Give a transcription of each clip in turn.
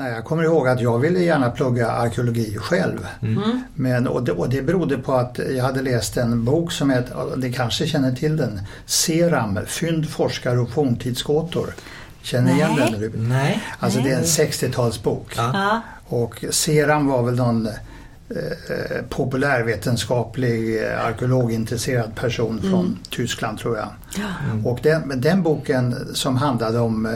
Nej, jag kommer ihåg att jag ville gärna plugga arkeologi själv. Mm. Men, och, det, och det berodde på att jag hade läst en bok som heter, det kanske känner till den, Seram, Fynd, forskare och forntidsgåtor. Känner igen Nej. den? Nej. Alltså det är en Nej. 60-talsbok. Ja. Ja. Och Seram var väl någon eh, populärvetenskaplig eh, arkeologintresserad person från Tyskland tror jag. Och den, men den boken som handlade om eh,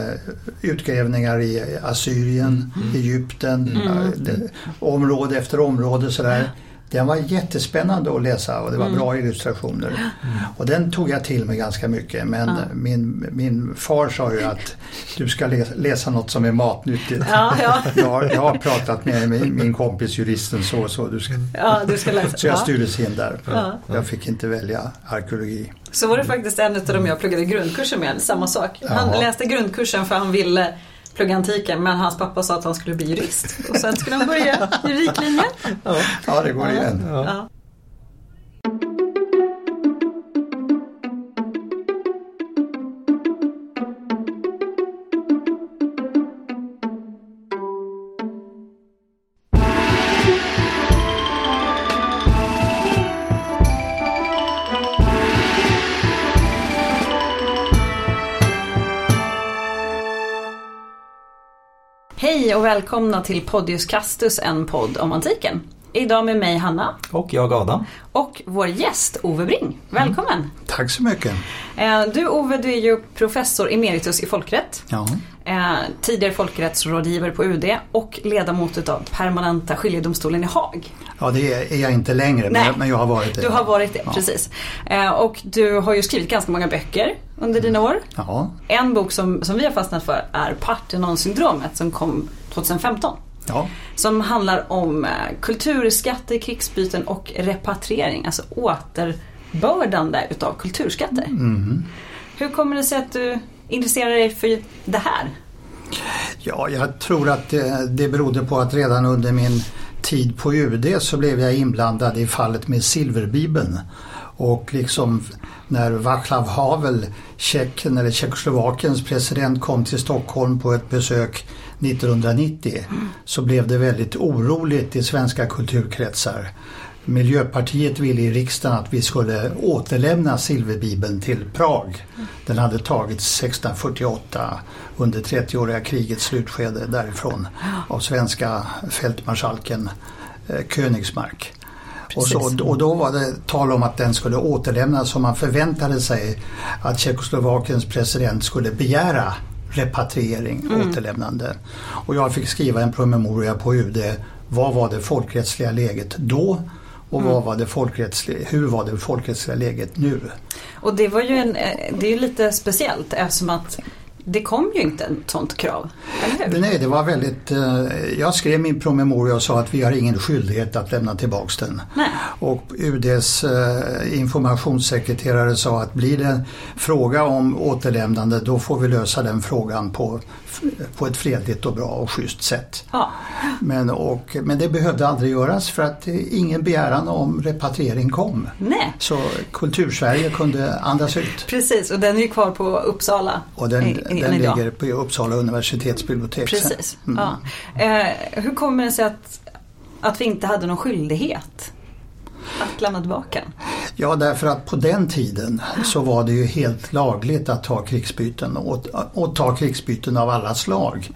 utgrävningar i Assyrien, Egypten, eh, det, område efter område sådär. Den var jättespännande att läsa och det var bra illustrationer. Och den tog jag till mig ganska mycket men min, min far sa ju att du ska läsa, läsa något som är matnyttigt. Ja, ja. Jag, har- jag har pratat med min, min kompis juristen så och så. Du ska, ja, du ska läsa. så jag Ja. styrdes in där. Ja. Jag fick inte välja arkeologi. Så var det faktiskt en av dem jag pluggade grundkursen med, samma sak. Han läste grundkursen för han ville plugga antiken men hans pappa sa att han skulle bli jurist. Och sen skulle han börja juridiklinjen. Ja, det går igen. Ja. Hej och välkomna till Podius Castus, en podd om antiken. Idag med mig Hanna Och jag Adam. och vår gäst Ove Bring. Välkommen! Tack så mycket. Eh, Du Ove, du är ju professor emeritus i folkrätt. Ja. Eh, tidigare folkrättsrådgivare på UD och ledamot av permanenta skiljedomstolen i Haag. ja, det är jag inte längre men, men jag har varit det. Du har varit det, Ja. precis. Eh, Och du har ju skrivit ganska många böcker under dina år. Ja, En bok som, som vi har fastnat för är Parthenon-syndromet som kom 2015. ja. Som handlar om eh, kulturskatter, krigsbyten och repatriering, alltså återbördande utav kulturskatter. Mhm. Hur kommer det sig att du intresserar dig för det här? Ja jag tror att det, det berodde på att redan under min tid på UD så blev jag inblandad i fallet med Silverbibeln. Och liksom när Václav Havel, Tjeckien eller Tjeckoslovakiens president kom till Stockholm på ett besök 1990 så blev det väldigt oroligt i svenska kulturkretsar. Miljöpartiet ville i riksdagen att vi skulle återlämna Silverbibeln till Prag. Den hade tagits 1648 under 30-åriga krigets slutskede därifrån av svenska fältmarskalken eh, Königsmark. Och, så, och då var det tal om att den skulle återlämnas och man förväntade sig att Tjeckoslovakiens president skulle begära repatriering, återlämnande. Och jag fick skriva en promemoria på UD. Vad var det folkrättsliga läget då? Och vad var det folkrättsliga, hur var det folkrättsliga läget nu? Och det var ju en, eh, det är lite speciellt eftersom att det kom ju inte ett sånt krav. Eller hur? Nej, det var väldigt... Eh, jag skrev min promemoria och sa att vi har ingen skyldighet att lämna tillbaks den. Nej. Och UDs eh, informationssekreterare sa att blir det fråga om återlämnande då får vi lösa den frågan på, på ett fredligt och bra och schysst sätt. Ja. Men, och, men det behövde aldrig göras för att ingen begäran om repatriering kom. Nej, Så Kultursverige kunde andas ut. precis. Och den är ju kvar på Uppsala Och den, den idag. ligger på Uppsala universitetsbibliotek. Precis. Mm. Ja. Eh, hur kommer det sig att, att vi inte hade någon skyldighet att lämna tillbaka den? Ja, därför att på den tiden så var det ju helt lagligt att ta krigsbyten och, och ta krigsbyten av alla slag.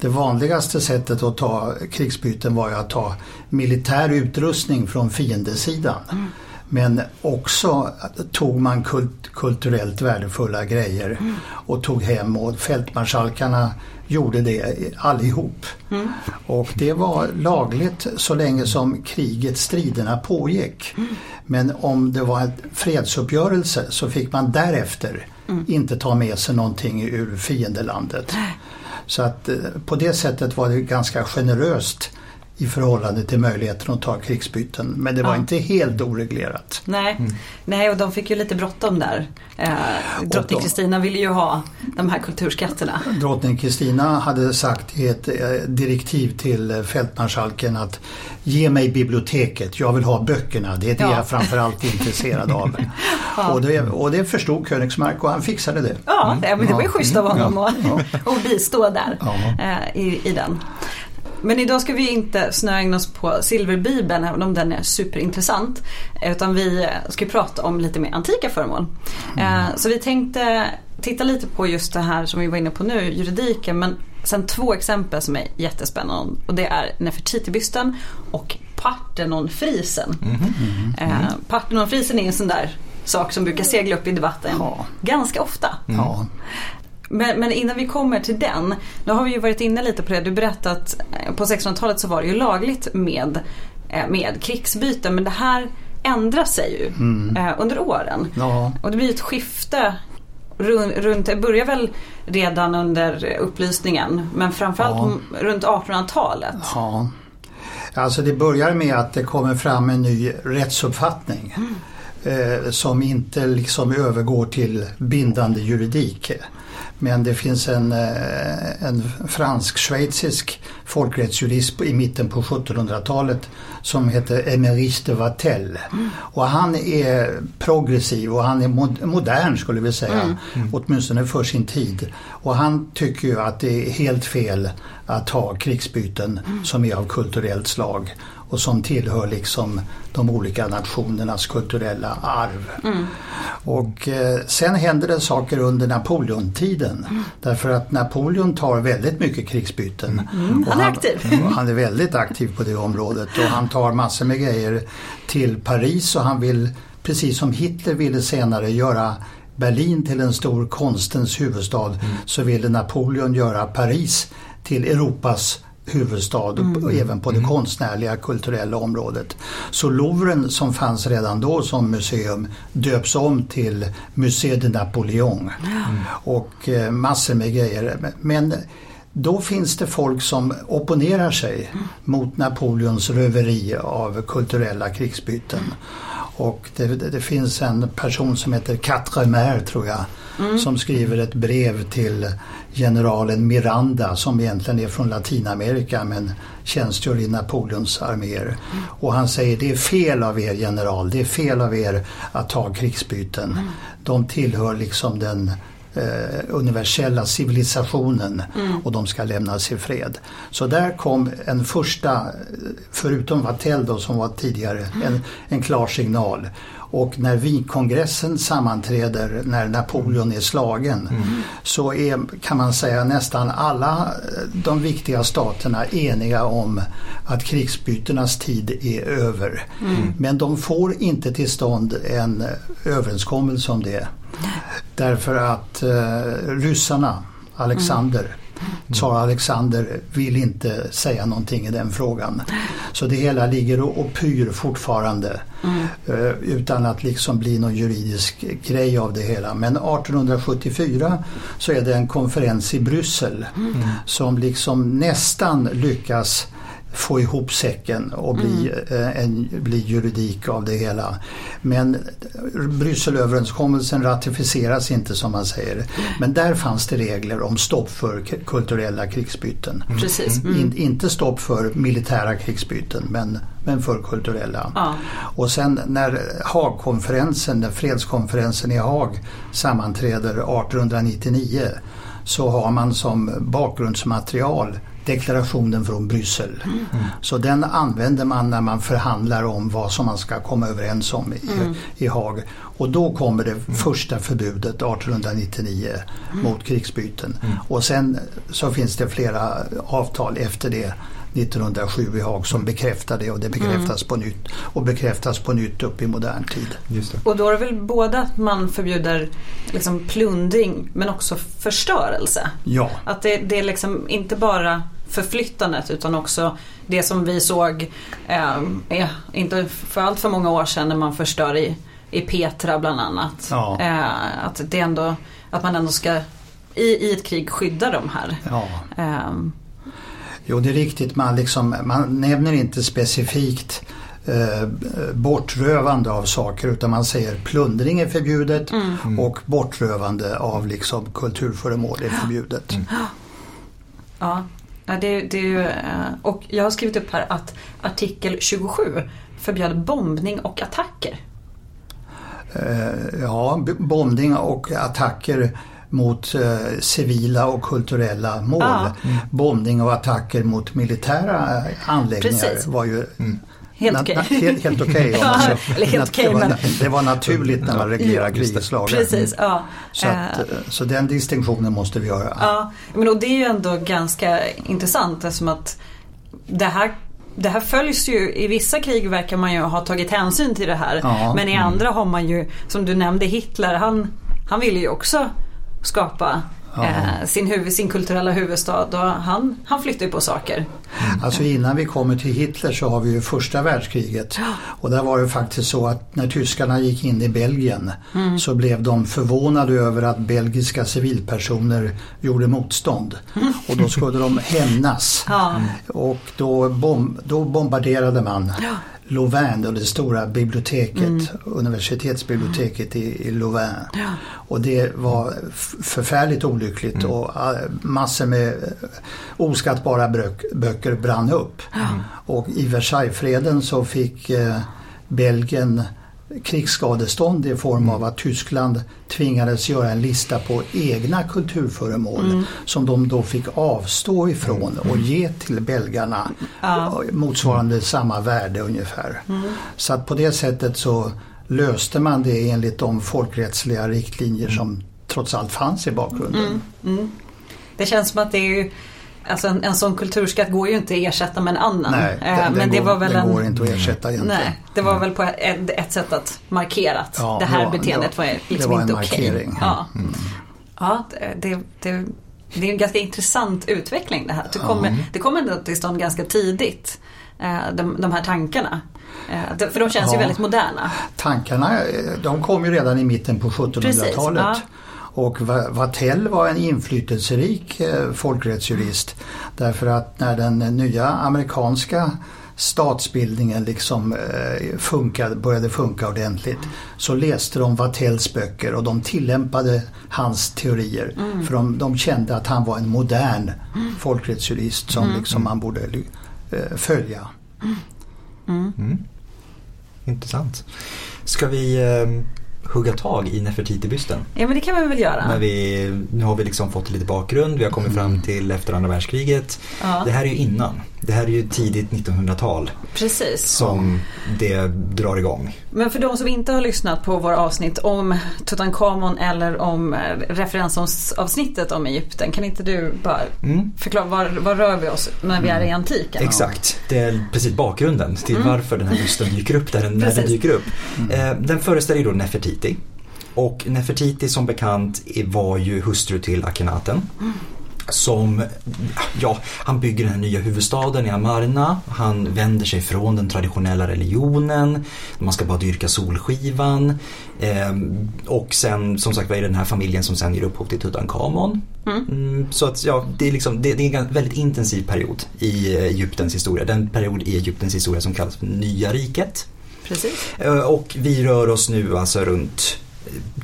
Det vanligaste sättet att ta krigsbyten var ju att ta militär utrustning från fiendesidan. Men också tog man kult, kulturellt värdefulla grejer och tog hem och fältmarskalkarna gjorde det allihop. Och det var lagligt så länge som kriget, striderna pågick. Men om det var en fredsuppgörelse så fick man därefter inte ta med sig någonting ur fiendelandet. Så att eh, på det sättet var det ganska generöst i förhållande till möjligheten att ta krigsbyten. Men det var Ja. inte helt oreglerat. Nej. Nej, och de fick ju lite bråttom där. Eh, drottning Kristina ville ju ha de här kulturskatterna. Drottning Kristina hade sagt i ett eh, direktiv till fältmarskalken att ge mig biblioteket, jag vill ha böckerna, det är det Ja. jag framförallt är intresserad av. och, det, och det förstod Königsmark och han fixade det. Ja, det, men det var ju Ja. schysst av honom Ja. att, bistå där Ja. eh, i, i den. Men idag ska vi inte snöa oss på silverbibeln även om den är superintressant. Utan vi ska prata om lite mer antika föremål. Mm. Så vi tänkte titta lite på just det här som vi var inne på nu, juridiken. Men sen två exempel som är jättespännande. Och det är Nefertiti-bysten och Partenonfrisen. Mm mm -hmm. Partenonfrisen är en sån där sak som brukar segla upp i debatten ja. ganska ofta. Ja. Men, men, innan vi kommer till den, nu har vi ju varit inne lite på det. Du berättade att eh, på 1600-talet så var det ju lagligt med, eh, med krigsbyten men det här ändrar sig ju mm. Eh, under åren. Ja. Och det blir ett skifte runt, det börjar väl redan under upplysningen men framförallt ja. runt 1800-talet. Ja. Alltså det börjar med att det kommer fram en ny rättsuppfattning. Mm. Eh, som inte liksom övergår till bindande juridik. Men det finns en, eh, en fransk-schweizisk folkrättsjurist i mitten på 1700-talet som heter Emerich de Vatel. Mm. Och han är progressiv och han är modern skulle vi säga, mm. mm. åtminstone för sin tid. Och han tycker ju att det är helt fel att ha krigsbyten mm. som är av kulturellt slag och som tillhör liksom de olika nationernas kulturella arv. Mm. Och eh, sen händer det saker under Napoleontiden mm. därför att Napoleon tar väldigt mycket krigsbyten. Mm. Han är aktiv. han är väldigt aktiv på det området och han tar massor med grejer till Paris och han vill, precis som Hitler ville senare, göra Berlin till en stor konstens huvudstad mm. så ville Napoleon göra Paris till Europas huvudstad mm. även på det mm. konstnärliga kulturella området. Så Louvren som fanns redan då som museum döps om till Musée de Napoléon mm. och eh, massor med grejer. Men då finns det folk som opponerar sig mot Napoleons röveri av kulturella krigsbyten. Och det, det, finns en person som heter Quatremer tror jag mm. som skriver ett brev till generalen Miranda som egentligen är från Latinamerika men tjänstgör i Napoleons arméer. Mm. Och han säger det är fel av er general, det är fel av er att ta krigsbyten. Mm. De tillhör liksom den eh, universella civilisationen mm. och de ska lämnas i fred. Så där kom en första, förutom Vattel då som var tidigare, en, en klar signal. Och när Wienkongressen sammanträder när Napoleon är slagen mm. så är, kan man säga nästan alla de viktiga staterna eniga om att krigsbyternas tid är över. Mm. Men de får inte till stånd en överenskommelse om det. Därför att eh, ryssarna, Alexander, mm. Tsar Alexander vill inte säga någonting i den frågan. Så det hela ligger och, pyr fortfarande mm. uh, utan att liksom bli någon juridisk grej av det hela. Men 1874 så är det en konferens i Bryssel mm. som liksom nästan lyckas få ihop säcken och bli, mm. Eh, en, bli juridik av det hela. Men Brysselöverenskommelsen ratificeras inte som man säger. Men där fanns det regler om stopp för kulturella krigsbyten. Mm. Precis. Mm. In, inte stopp för militära krigsbyten men, men för kulturella. Ja. Och sen när Haagkonferensen, fredskonferensen i Haag sammanträder 1899 så har man som bakgrundsmaterial deklarationen från Bryssel. Mm. Så den använder man när man förhandlar om vad som man ska komma överens om i, mm. i Haag. Och då kommer det första förbudet 1899 mm. mot krigsbyten. Mm. Och sen så finns det flera avtal efter det 1907 i Haag som bekräftar det och det bekräftas mm. på nytt och bekräftas på nytt upp i modern tid. Och då är det väl både att man förbjuder liksom plundring men också förstörelse? Ja. Att det, det är liksom inte bara förflyttandet utan också det som vi såg, eh, inte för allt för många år sedan när man förstör i, i Petra bland annat. Ja. Eh, att, det ändå, att man ändå ska i, i ett krig skydda de här. Ja. Eh, Jo, det är riktigt. Man, liksom, man nämner inte specifikt eh, bortrövande av saker utan man säger plundring är förbjudet mm. och bortrövande av liksom, kulturföremål är förbjudet. Mm. Ja, det, det, eh, och jag har skrivit upp här att artikel 27 förbjöd bombning och attacker. Eh, ja, bombning och attacker mot eh, civila och kulturella mål. Ja. Bombning och attacker mot militära eh, anläggningar Precis. var ju Helt na- okej. na- helt, helt okej. Ja, eller helt okej, det, var, men- det var naturligt när man reglerar just det. krigets lagar. Precis, ja. Så, Eh, att, eh, så den distinktionen måste vi göra. Ja, men och det är ju ändå ganska intressant eftersom att det här det här följs ju, i vissa krig verkar man ju ha tagit hänsyn till det här. Ja, men i andra har man ju, som du nämnde Hitler, han, han ville ju också skapa Ja. eh, sin, huvud, sin kulturella huvudstad och han, han flyttar ju på saker. Alltså innan vi kommer till Hitler så har vi ju första världskriget. Och där var det faktiskt så att när tyskarna gick in i Belgien Mm. så blev de förvånade över att belgiska civilpersoner gjorde motstånd. Och då skulle de hämnas. Ja. Och då, bom, då bombarderade man Louvain, och det stora biblioteket, universitetsbiblioteket i, i Louvain. Och det var förfärligt olyckligt och äh, massor med äh, oskattbara brök, böcker brann upp. Och i Versaillesfreden så fick eh, Belgien krigsskadestånd i form av att Tyskland tvingades göra en lista på egna kulturföremål som de då fick avstå ifrån och ge till belgarna Ja. motsvarande samma värde ungefär. Så att på det sättet så löste man det enligt de folkrättsliga riktlinjer som trots allt fanns i bakgrunden. Det känns som att det är Alltså en, en sån kulturskatt går ju inte att ersätta med en annan. Nej, Eh, den, men den det går, var väl den en, går inte att ersätta egentligen. Nej, det var väl på ett, ett sätt att markera att Ja, det här det var- beteendet det var, var- liksom det var en inte okej. markering. Ja, ja det, det, det, är en ganska intressant utveckling det här. Det kommer, det kommer till stånd ganska tidigt. eh, De, de här tankarna. Eh, För de känns ju Ja. väldigt moderna. Tankarna de kom ju redan i mitten på 1700-talet. Och Vattel var en inflytelserik eh, folkrättsjurist. Därför att när den nya amerikanska statsbildningen liksom eh, funkade, började funka ordentligt så läste de Vattells böcker och de tillämpade hans teorier. För de, de kände att han var en modern folkrättsjurist som liksom man borde eh, följa. Intressant. Ska vi eh, hugga tag i Nefertiti-bysten? Ja men det kan vi väl göra. När vi, nu har vi liksom fått lite bakgrund, vi har kommit fram till efter andra världskriget. Ja. Det här är ju innan. Det här är ju tidigt 1900-tal Precis. som det drar igång. Men för de som inte har lyssnat på våra avsnitt om Tutankhamon eller om eh, referensavsnittet om Egypten. Kan inte du bara Mm. förklara var, var rör vi oss när vi är i antiken? Exakt, det är precis bakgrunden till varför den här bysten dyker upp där den, när den dyker upp. Eh, den föreställer ju då Nefertiti. Och Nefertiti som bekant var ju hustru till Akhenaten. Som, ja, han bygger den här nya huvudstaden i Amarna. Han vänder sig från den traditionella religionen. Man ska bara dyrka solskivan. Eh, och sen som sagt vad är det den här familjen som sen ger upphov till Tutankhamon. Mm, så att ja, det är, liksom, det, det är en väldigt intensiv period i Egyptens historia. Den period i Egyptens historia som kallas för Nya riket. Precis. Eh, Och vi rör oss nu alltså runt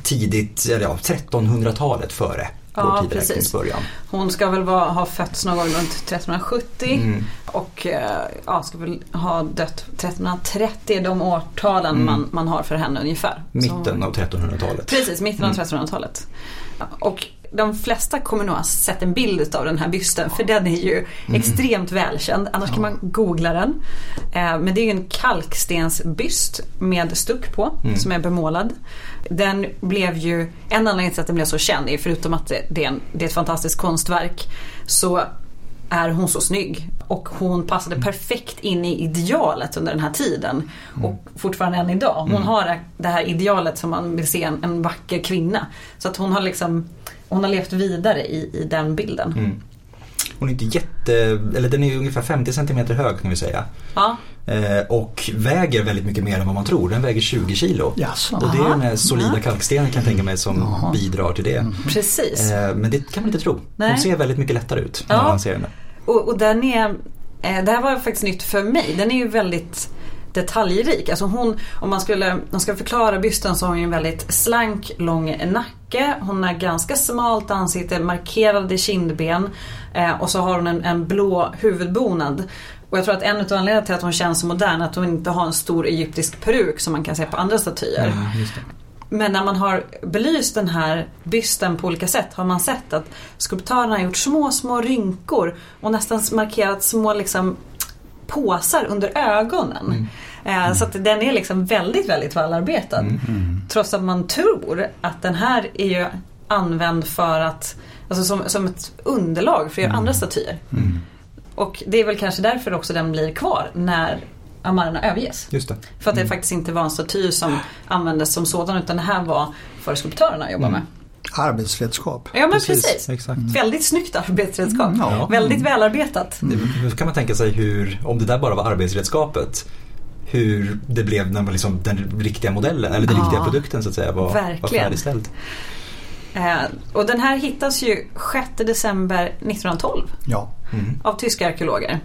tidigt, eller ja, 1300-talet före Ja, vår tideräknings början. Hon ska väl vara, ha fötts någon gång runt 1370 Mm. och eh, ja, ska väl ha dött 1330 är de årtalen man, man har för henne ungefär. Så- Mm. Mitten av 1300-talet. Precis, mitten av Mm. 1300-talet. Ja, Och de flesta kommer nog ha sett en bild av den här bysten för den är ju Mm. extremt välkänd. Annars kan man googla den. Eh, Men det är ju en kalkstensbyst med stuck på Mm. som är bemålad. Den blev ju, en anledning till att den blev så känd är förutom att det, är, en, det är ett fantastiskt konstverk så är hon så snygg. Och hon passade perfekt in i idealet under den här tiden. Och fortfarande än idag. Hon har det här idealet som man vill se en, en vacker kvinna. Så att hon har liksom hon har levt vidare i, i den bilden. Mm. Hon är inte jätte, eller den är ungefär 50 cm hög kan vi säga. Ja, Eh, och väger väldigt mycket mer än vad man tror. Den väger 20 kilo. Jaså? Och det är Aha. den här solida Ja. kalkstenen kan jag tänka mig som Jaha. bidrar till det. precis. Eh, men det kan man inte tro. Nej. Hon ser väldigt mycket lättare ut Ja. när man ser henne. Och, och den är, eh, det här var faktiskt nytt för mig. Den är ju väldigt detaljrik. Alltså hon, om man skulle, man ska förklara bysten så har hon en väldigt slank, lång nacke. Hon har ganska smalt ansikte, markerade kindben eh, och så har hon en, en blå huvudbonad. Och jag tror att en av anledningarna till att hon känns så modern är att hon inte har en stor egyptisk peruk som man kan se på andra statyer. Ja. Men när man har belyst den här bysten på olika sätt har man sett att skulptörerna har gjort små, små rynkor och nästan markerat små liksom, påsar under ögonen. Mm. Så att den är liksom väldigt, väldigt välarbetad. Mm. Trots att man tror att den här är ju använd för att, alltså som, som ett underlag för att göra andra statyer. Mm. Och det är väl kanske därför också den blir kvar när Amarna överges. Just det. För att det faktiskt inte var en staty som användes som sådan utan det här var för skulptörerna att jobba med. Arbetsredskap. Ja men precis. precis. Exakt. Väldigt snyggt arbetsredskap. Mm, ja. Väldigt välarbetat. Mm. Nu kan man tänka sig hur, om det där bara var arbetsredskapet, hur det blev när man liksom, den riktiga modellen eller den ja, riktiga produkten så att säga var, var färdigställd. Eh, och den här hittas ju 6 december 1912 ja. mm. av tyska arkeologer.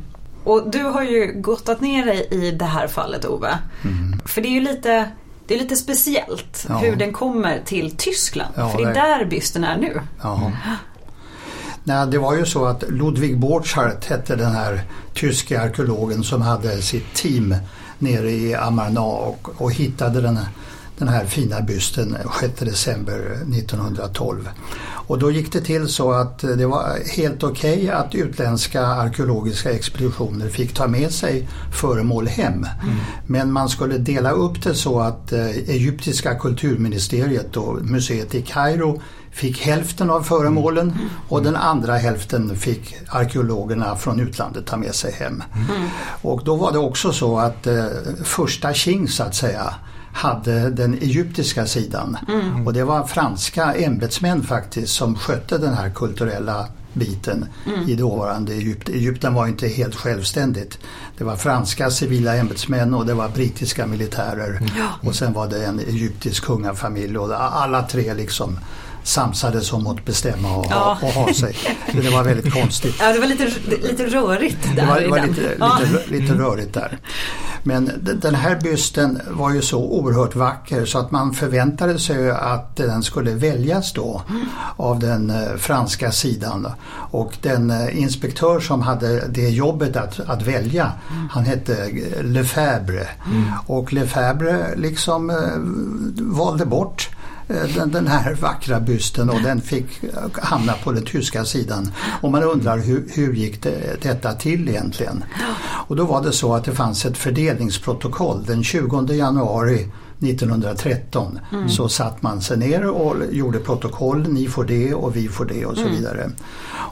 Och du har ju gottat ner dig i det här fallet Ove. Mm. För det är ju lite det är lite speciellt ja. hur den kommer till Tyskland. Ja, för det är där bysten är nu. Ja. Nej, det var ju så att Ludwig Borchardt hette den här tyska arkeologen som hade sitt team nere i Amarna och, och hittade den här, den här fina bysten 6 december 1912. Och då gick det till så att det var helt okej okay att utländska arkeologiska expeditioner fick ta med sig föremål hem. Mm. Men man skulle dela upp det så att eh, egyptiska kulturministeriet och museet i Kairo fick hälften av föremålen mm. och den andra hälften fick arkeologerna från utlandet ta med sig hem. Mm. Och då var det också så att eh, första Qing så att säga hade den egyptiska sidan. Mm. Och det var franska ämbetsmän faktiskt som skötte den här kulturella biten mm. i dåvarande Egypten. Egypten var inte helt självständigt. Det var franska civila ämbetsmän och det var brittiska militärer mm. och sen var det en egyptisk kungafamilj och alla tre liksom samsades om att bestämma och, ja. och ha sig. Så det var väldigt konstigt. Ja, det var lite, lite rörigt där. Det var, det var lite, ja. lite, lite rörigt där. Men den här bysten var ju så oerhört vacker så att man förväntade sig att den skulle väljas då av den eh, franska sidan. Och den eh, inspektör som hade det jobbet att, att välja, han hette Lefebvre. Mm. Och Lefebvre liksom eh, valde bort Eh, Eh, den, den, här vackra bysten och den fick eh, hamna på den tyska sidan. Och man undrar hur, hur gick det, detta till egentligen? Och då var det så att det fanns ett fördelningsprotokoll den 20 januari 1913 mm. så satt man sig ner och gjorde protokoll. Ni får det och vi får det och så mm. vidare.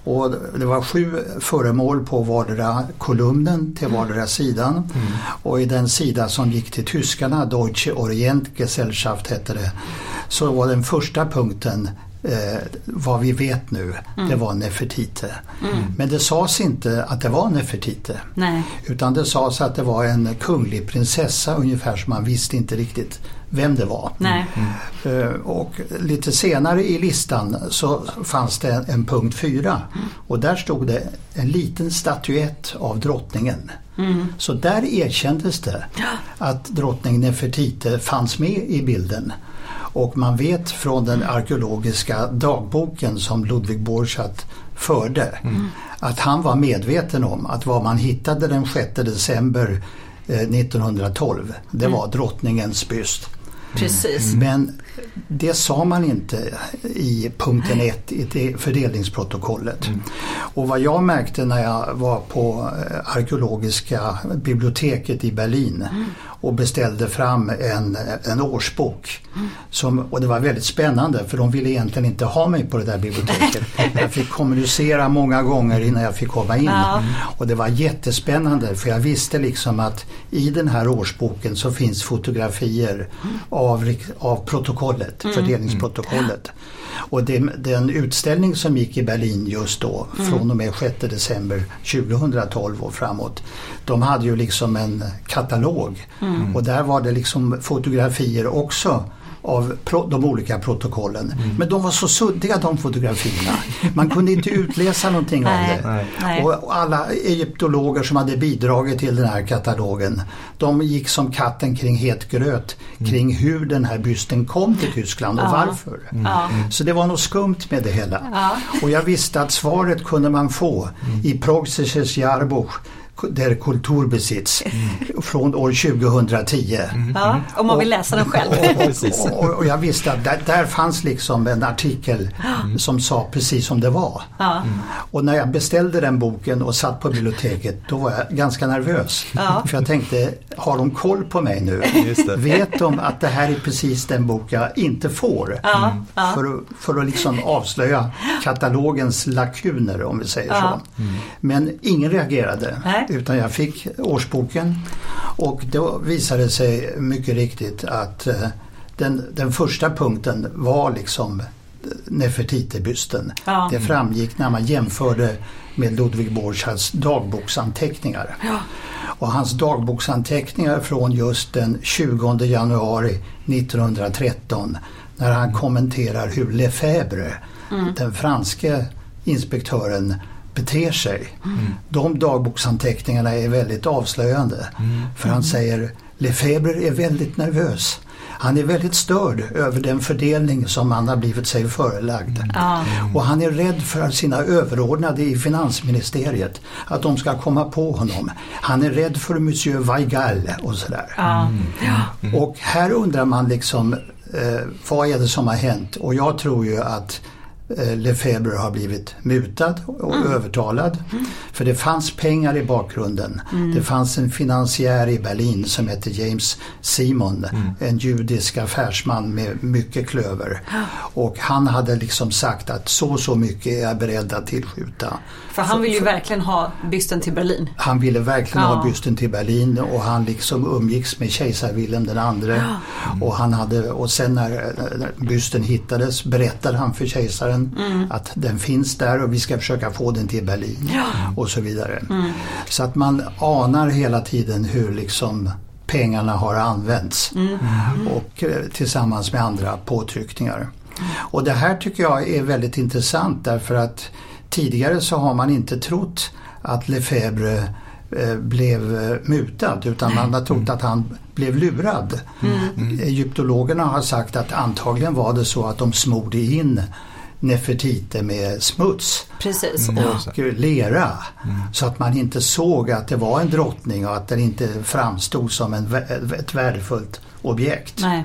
Och det var sju föremål på vardera kolumnen till vardera sidan. Mm. Och i den sida som gick till tyskarna, Deutsche Orientgesellschaft hette det, så var den första punkten eh, vad vi vet nu, mm. det var Nefertite. Mm. Men det sades inte att det var Nefertite. Nej. Utan det sades att det var en kunglig prinsessa ungefär som man visste inte riktigt vem det var. Mm. Uh, och lite senare i listan så fanns det en punkt 4 och där stod det en liten statyett av drottningen. Mm. Så där erkändes det att drottning Nefertite fanns med i bilden. Och man vet från den arkeologiska dagboken som Ludwig Borchardt förde mm. att han var medveten om att vad man hittade den 6 december 1912 eh, det var mm. drottningens byst. Precis. Men det sa man inte i punkten 1 i fördelningsprotokollet. Mm. Och vad jag märkte när jag var på eh, arkeologiska biblioteket i Berlin mm. och beställde fram en, en årsbok. Mm. Som, och det var väldigt spännande för de ville egentligen inte ha mig på det där biblioteket. jag fick kommunicera många gånger innan jag fick komma in. Och det var jättespännande för jag visste liksom att i den här årsboken så finns fotografier av, av protokollet, mm. fördelningsprotokollet. Och det, den utställning som gick i Berlin just då mm. från och med 6 december 2012 och framåt. De hade ju liksom en katalog mm. och där var det liksom fotografier också av de olika protokollen. Mm. Men de var så suddiga de fotografierna. Man kunde inte utläsa någonting av det. Nej. Och alla egyptologer som hade bidragit till den här katalogen de gick som katten kring het gröt mm. kring hur den här bysten kom till Tyskland och ja. varför. Mm. mm. Så det var något skumt med det hela. Ja. Och jag visste att svaret kunde man få mm. i Der Kulturbesitz från år 2010. Ja, om man vill läsa den själv. Och, och, och jag visste att där, där fanns liksom en artikel som sa precis som det var. Ja. Och när jag beställde den boken och satt på biblioteket då var jag ganska nervös. Ja. För jag tänkte, har de koll på mig nu? Just det. Vet de att det här är precis den bok jag inte får? Ja, ja. För, att- för att liksom avslöja katalogens lakuner om vi säger Ja. så. Men ingen reagerade Nej. Utan jag fick årsboken och då visade det sig mycket riktigt att eh, den, den första punkten var liksom eh, Nefertiti-bysten. Ja. Det framgick när man jämförde med Ludwig Borchards dagboksanteckningar. Och hans dagboksanteckningar från just den 20 januari 1913 när han kommenterar hur Lefebvre, den franske inspektören, beter sig. De dagboksanteckningarna är väldigt avslöjande. För han säger Lefebvre är väldigt nervös. Han är väldigt störd över den fördelning som han har blivit sig förelagd. Ja. Och han är rädd för sina överordnade i finansministeriet, att de ska komma på honom. Han är rädd för Monsieur Weigall och sådär. Ja. Och här undrar man liksom, eh, vad är det som har hänt? Och jag tror ju att eh, Lefebvre har blivit mutad och övertalad. För det fanns pengar i bakgrunden. Det fanns en finansiär i Berlin som hette James Simon, en judisk affärsman med mycket klöver. Och han hade liksom sagt att så så mycket är jag beredd att tillskjuta. För han vill ju verkligen ha bysten till Berlin. Han ville verkligen Ja. ha bysten till Berlin och han liksom umgicks med kejsar Wilhelm den andre. Och, han hade, och sen när, när bysten hittades berättade han för kejsaren att den finns där och vi ska försöka få den till Berlin. Och så vidare. Så att man anar hela tiden hur liksom pengarna har använts. Och eh, tillsammans med andra påtryckningar. Och det här tycker jag är väldigt intressant därför att tidigare så har man inte trott att Lefebvre eh, blev eh, mutad utan man har trott att han blev lurad. Egyptologerna har sagt att antagligen var det så att de smorde in Nefertiti med smuts Precis. och lera så att man inte såg att det var en drottning och att den inte framstod som en, ett värdefullt objekt. Nej.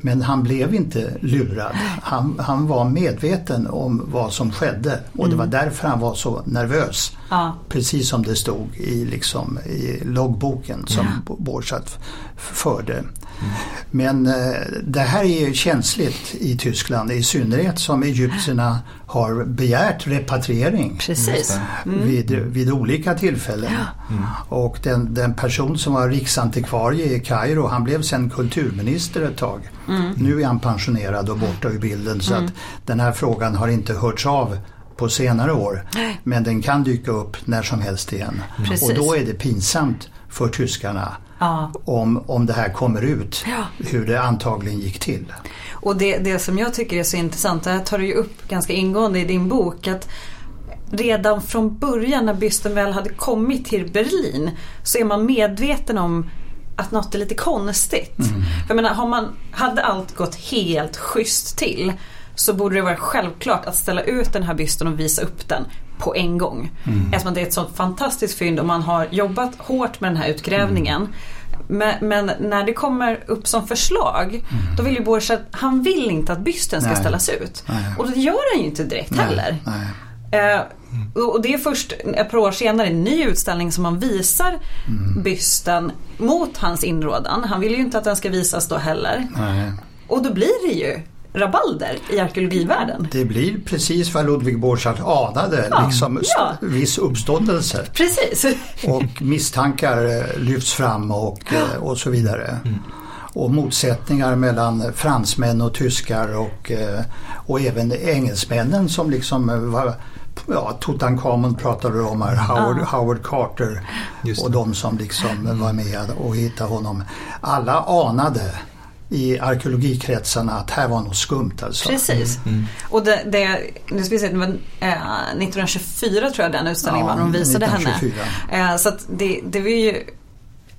Men han blev inte lurad. Han, han var medveten om vad som skedde och det var därför han var så nervös. Ja. Precis som det stod i, liksom, i loggboken som ja. Borchardt förde. Men eh, det här är ju känsligt i Tyskland i synnerhet som egyptierna har begärt repatriering Precis. vid, vid olika tillfällen. Och den, den person som var riksantikvarie i Kairo han blev sen kulturminister ett tag. Nu är han pensionerad och borta ur bilden så att den här frågan har inte hörts av på senare år. Men den kan dyka upp när som helst igen. Och då är det pinsamt för tyskarna Ja. om, om det här kommer ut Ja. hur det antagligen gick till. Och det, det som jag tycker är så intressant, det här tar du ju upp ganska ingående i din bok, att redan från början när bysten väl hade kommit till Berlin så är man medveten om att något är lite konstigt. För jag menar, har man, hade allt gått helt schysst till så borde det vara självklart att ställa ut den här bysten och visa upp den på en gång. Eftersom det är ett sånt fantastiskt fynd och man har jobbat hårt med den här utgrävningen. Men, men när det kommer upp som förslag då vill ju Borchardt, han vill inte att bysten ska Nej. ställas ut. Nej. Och det gör han ju inte direkt heller. Nej. Eh, och det är först ett par år senare en ny utställning som man visar bysten mot hans inrådan. Han vill ju inte att den ska visas då heller. Och då blir det ju rabalder i arkeologivärlden. Det blir precis vad Ludwig Borchardt anade, Ja, liksom ja. viss uppståndelse. Precis. Och misstankar eh, lyfts fram och, eh, och så vidare. Och motsättningar mellan fransmän och tyskar och, eh, och även engelsmännen som liksom var Ja, Tutankhamon pratade om här, Howard, Howard Carter och de som liksom var med och hittade honom. Alla anade i arkeologikretsarna att här var något skumt alltså. Precis. Och det, det, nu ska vi se, det var eh, 1924 tror jag den utställningen Ja, var. De visade 1924. henne. Eh, så att det, det var ju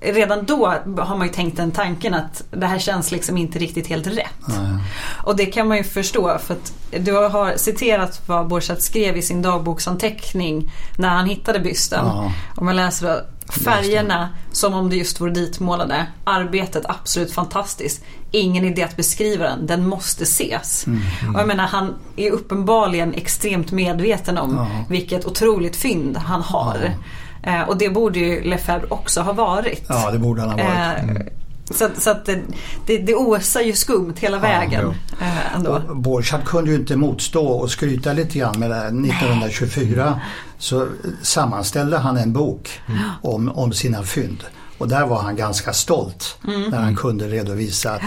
Redan då har man ju tänkt den tanken att det här känns liksom inte riktigt helt rätt. Nej. Och det kan man ju förstå för att du har citerat vad Borchardt skrev i sin dagboksanteckning när han hittade bysten. Ja. Om man läser då Färgerna som om det just vore ditmålade. Arbetet absolut fantastiskt. Ingen idé att beskriva den, den måste ses. Mm. Och jag menar han är uppenbarligen extremt medveten om Ja. vilket otroligt fynd han har. Eh, och det borde ju Lefebvre också ha varit. Ja, det borde han ha varit. Eh, Så, att- så att det, det, det osar ju skumt hela vägen. eh, ändå. Och Borchardt kunde ju inte motstå och skryta lite grann med det. här. 1924 så sammanställde han en bok om, om sina fynd. Och där var han ganska stolt Mm. när han kunde redovisa att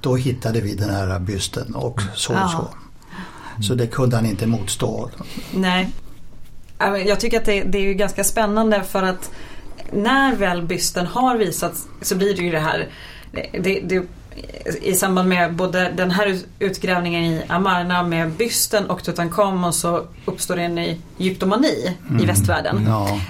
då hittade vi den här bysten och så och Ja. så. Så det kunde han inte motstå. Nej. Ja, Jag tycker att det, det är ju ganska spännande för att när väl bysten har visats så blir det ju det här det, det, i samband med både den här ut- utgrävningen i Amarna med bysten och Tutankhamon så uppstår det en egyptomani i västvärlden. Ja,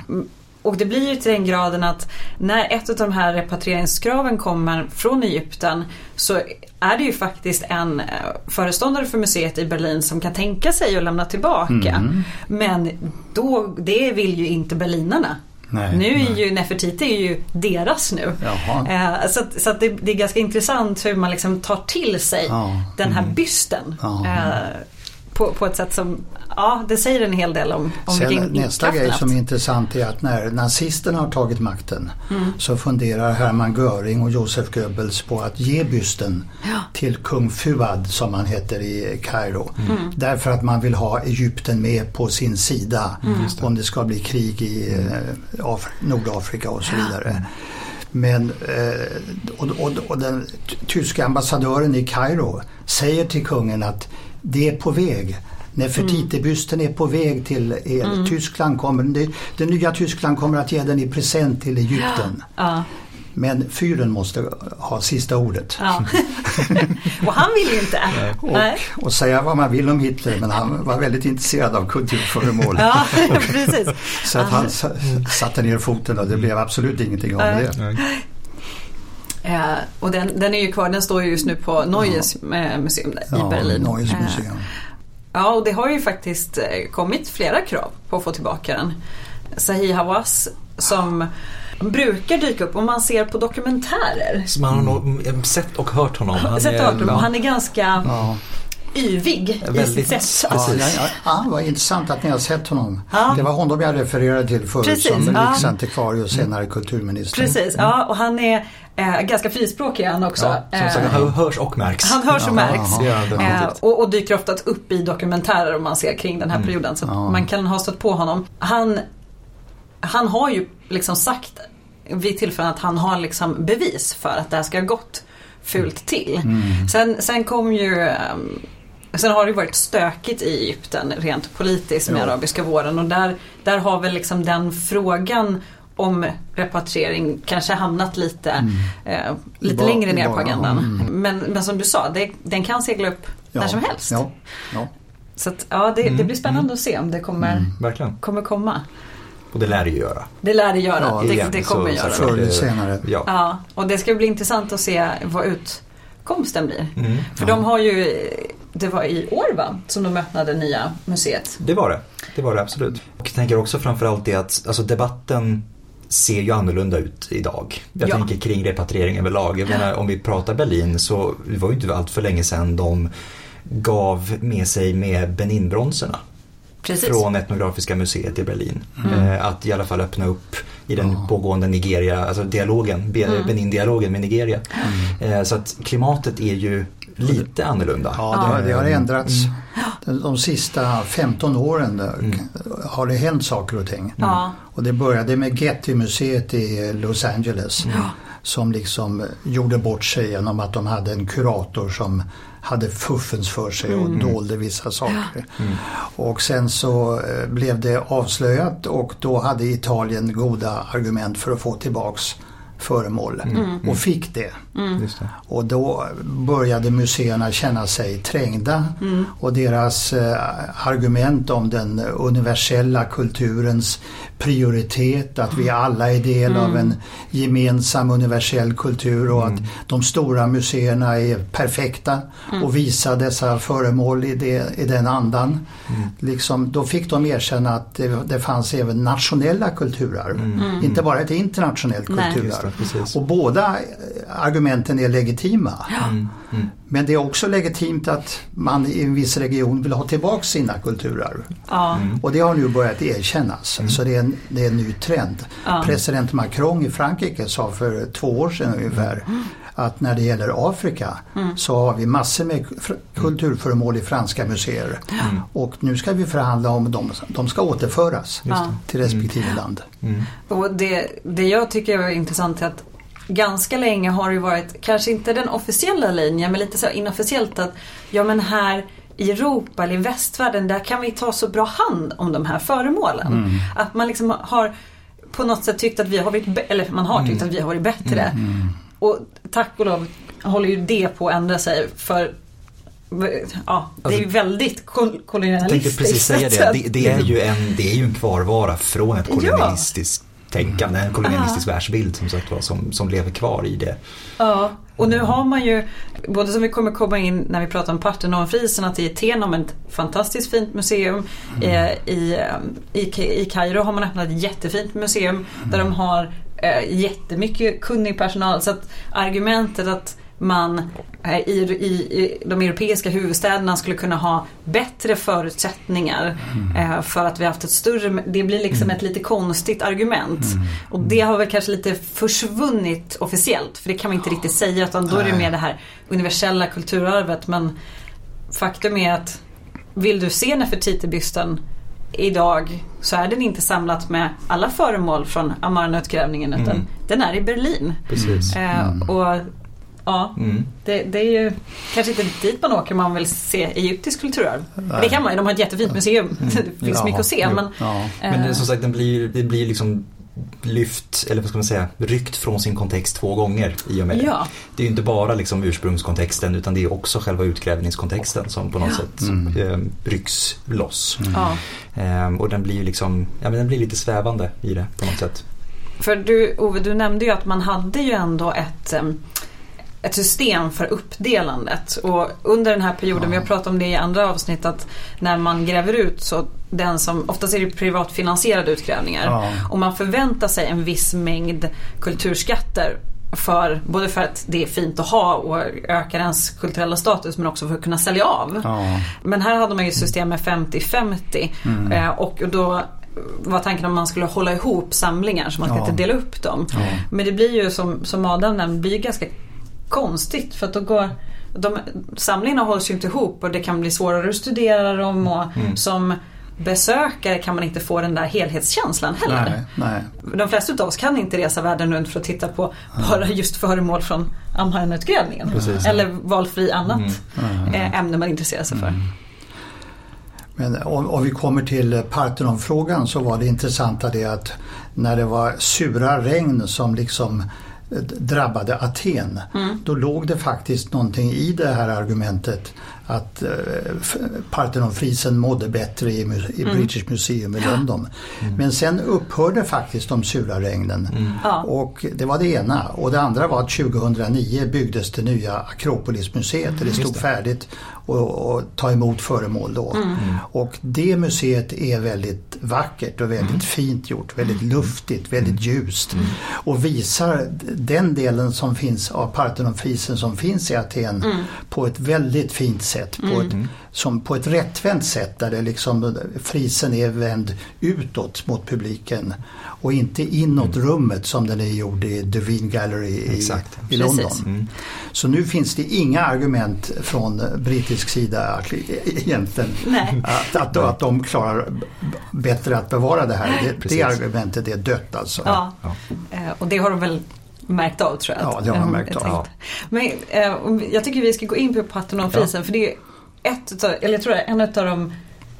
Och det blir ju till den graden att när ett av de här repatrieringskraven kommer från Egypten så är det ju faktiskt en eh, föreståndare för museet i Berlin som kan tänka sig att lämna tillbaka. Men då, det vill ju inte berlinarna. Nej, nu är nej. ju Nefertiti är ju deras nu. Eh, så att, så det, det är ganska intressant hur man liksom tar till sig Ja. den här bysten. Ja. Eh, på, på ett sätt som, ja det säger en hel del om, om Sen vilken nästa grej som är intressant är att när nazisterna har tagit makten så funderar Hermann Göring och Josef Goebbels på att ge bysten till kung Fuad som han heter i Kairo. Därför att man vill ha Egypten med på sin sida om det ska bli krig i eh, Af- Nordafrika och så vidare. Men eh, och, och, och den tyska ambassadören i Kairo säger till kungen att det är på väg. Nefertitibysten är på väg till er. Tyskland kommer, det, det nya Tyskland kommer att ge den i present till Egypten. Ja. Men fyren måste ha sista ordet. Ja. och han vill ju inte. Nej. Och, och säga vad man vill om Hitler men han var väldigt intresserad av kulturföremål. Ja, precis. Så att han satte ner foten och det blev absolut ingenting av det. Eh, och den, den är ju kvar, den står ju just nu på Neues eh, museum där i Ja, Berlin. Neues Eh, museum. Ja, och det har ju faktiskt eh, kommit flera krav på att få tillbaka den. Zahi Hawass som brukar dyka upp om man ser på dokumentärer. Så man har nog eh, sett och hört honom. Han Sett är- och hört honom. ja. Han är ganska Ja. yvig i Väldigt- sitt sätt. Ja, Precis. ja, ja, ja, vad intressant att ni har sett honom. Ja. Det var honom jag refererade till förut Precis, som ja. riksantikvarie och senare kulturminister. Precis, ja och han är eh, ganska frispråkig han också. Ja, som sagt, Eh, han hörs och märks. Han hörs och märks. ja, Eh, och, och dyker ofta upp i dokumentärer om man ser kring den här perioden. Så Ja. man kan ha stött på honom. Han, han har ju liksom sagt vid tillfällen att han har liksom bevis för att det här ska ha gått fult till. Sen, sen kom ju ehm, Sen har det varit stökigt i Egypten rent politiskt med Ja. arabiska våren och där, där har väl liksom den frågan om repatriering kanske hamnat lite, eh, lite Bara- längre ner på bara, agendan. mm. Men, men som du sa, det, den kan segla upp Ja, när som helst. Ja, ja. Så att, ja, det, det blir spännande att se om det kommer, Verkligen. kommer komma. Och det lär det göra. Det lär det göra. Ja, det, igen, det kommer så- göra. så- Förr eller det- senare. Ja. Ja, och det ska bli intressant att se vad utkomsten blir. Mm. För de har ju, det var i år va, som de öppnade nya museet. Det var det. Det var det absolut. Och jag tänker också framförallt det att alltså debatten ser ju annorlunda ut idag. Jag Ja. tänker kring repatriering överlag. Jag menar om vi pratar Berlin så det var ju inte allt för länge sedan de gav med sig med Beninbronserna Precis. från Etnografiska museet i Berlin. Mm. Eh, att i alla fall öppna upp i den Ja. pågående Nigeria, alltså dialogen, Mm. Benin-dialogen med Nigeria. Mm. Eh, så att klimatet är ju lite annorlunda. Ja, det, det har ändrats. Mm. De, sista 15 åren där Mm. har det hänt saker och ting. Ja. Och det började med Getty-museet i Los Angeles. Som liksom gjorde bort sig genom att de hade en kurator som hade fuffens för sig och Mm. dolde vissa saker. Och sen så eh, blev det avslöjat och då hade Italien goda argument för att få tillbaks föremål Mm. och fick det. Det. Och då började museerna känna sig trängda Mm. och deras eh, argument om den universella kulturens prioritet, att vi alla är del av en gemensam universell kultur och att de stora museerna är perfekta och visar dessa föremål i, det, i den andan. Liksom, då fick de erkänna att det, det fanns även nationella kulturarv, inte bara ett internationellt kulturarv. Precis. Och båda eh, argumenten är legitima. Mm. Mm. Men det är också legitimt att man i en viss region vill ha tillbaka sina kulturarv. Ja. Och det har nu börjat erkännas. Så det är, en, det är en ny trend. Ja. President Macron i Frankrike sa för två år sedan ungefär att när det gäller Afrika så har vi massor med kulturföremål i franska museer. Och nu ska vi förhandla om dem. De ska återföras till respektive land. Mm. Och det, det jag tycker är intressant är att ganska länge har det varit, kanske inte den officiella linjen, men lite så inofficiellt att ja men här i Europa eller i västvärlden där kan vi ta så bra hand om de här föremålen. Att man liksom har på något sätt tyckt att vi har varit, eller man har tyckt att vi har varit bättre. Och tack och lov håller ju det på att ändra sig för Ja, det är ju väldigt kol- Jag tänkte kolonialistiskt. precis säga det. det. Det är ju en, det är ju en kvarvara från ett Ja. kolonialistiskt tänkande, en kolonialistisk världsbild som sagt var, som, som lever kvar i det. Ja, och nu har man ju, både som vi kommer komma in när vi pratar om Parthenonfrisen, att i Aten har man ett fantastiskt fint museum. Eh, I, eh, i, I Kairo har man öppnat ett jättefint museum där de har eh, jättemycket kunnig personal. Så att argumentet att man eh, i, i, i de europeiska huvudstäderna skulle kunna ha bättre förutsättningar eh, för att vi haft ett större, det blir liksom ett lite konstigt argument. Och det har väl kanske lite försvunnit officiellt för det kan man inte riktigt säga utan då är det mer det här universella kulturarvet. Men faktum är att vill du se Nefertiti-bysten idag så är den inte samlat med alla föremål från Amarna-utgrävningen utan Mm. den är i Berlin. Precis. Eh, och ja, Mm. det, det är ju kanske inte dit man åker om man vill se egyptisk kulturarv. Det kan man ju, de har ett jättefint museum. Det finns Ja, mycket att se jo, men ja. Men det, eh, som sagt, den blir, det blir liksom lyft, eller vad ska man säga, ryckt från sin kontext två gånger i och med det. Ja. Det är ju inte bara liksom ursprungskontexten utan det är också själva utgrävningskontexten som på något sätt eh, rycks loss. ja. Eh, och den blir ju liksom, ja men den blir lite svävande i det på något sätt. För du, Ove, du nämnde ju att man hade ju ändå ett, em, ett system för uppdelandet. Och under den här perioden, vi har pratat om det i andra avsnitt, att när man gräver ut så den som, oftast är det privatfinansierade utgrävningar. Ja. Och man förväntar sig en viss mängd kulturskatter. För, både för att det är fint att ha och ökar ens kulturella status men också för att kunna sälja av. Ja. Men här hade man ju system med 50-50 Mm. eh, och då var tanken om man skulle hålla ihop samlingar så man ska Ja. inte dela upp dem. Men det blir ju som, som Adam nämnde, det blir ganska konstigt för att då går de, samlingarna hålls ju inte ihop och det kan bli svårare att studera dem och Mm. som besökare kan man inte få den där helhetskänslan heller. Nej, nej. De flesta av oss kan inte resa världen runt för att titta på bara just föremål från Amharna-utgrävningen. Precis. Eller valfri annat Mm. eh, ämne man intresserar sig för. Men om, om vi kommer till Parthenon-frågan så var det intressanta det att när det var sura regn som liksom eh, drabbade Aten då låg det faktiskt någonting i det här argumentet att eh, Parthenonfrisen mådde bättre i, i British Museum i London. Men sen upphörde faktiskt de sura regnen. Ja. Och det var det ena. Och det andra var att 2009 byggdes det nya Akropolismuseet. Det stod färdigt och, och ta emot föremål då. Och det museet är väldigt vackert och väldigt fint gjort. Väldigt luftigt, väldigt ljust. Och visar den delen som finns av Parthenonfrisen som finns i Aten på ett väldigt fint sätt. På, ett, som på ett rättvänt sätt där det liksom, frisen är vänd utåt mot publiken och inte inåt rummet som den är gjord i Devine Gallery i, Exakt. i London. Precis. Så nu finns det inga argument från brittisk sida egentligen Nej. att, att, att de klarar bättre att bevara det här. Det, det argumentet är dött alltså. Ja. Ja. Eh, och det har de väl märkt av tror jag. Ja, det har de Eh, märkt av. Men eh, jag tycker vi ska gå in på Parthenonfrisen för det är ett utav, eller jag tror det är en av de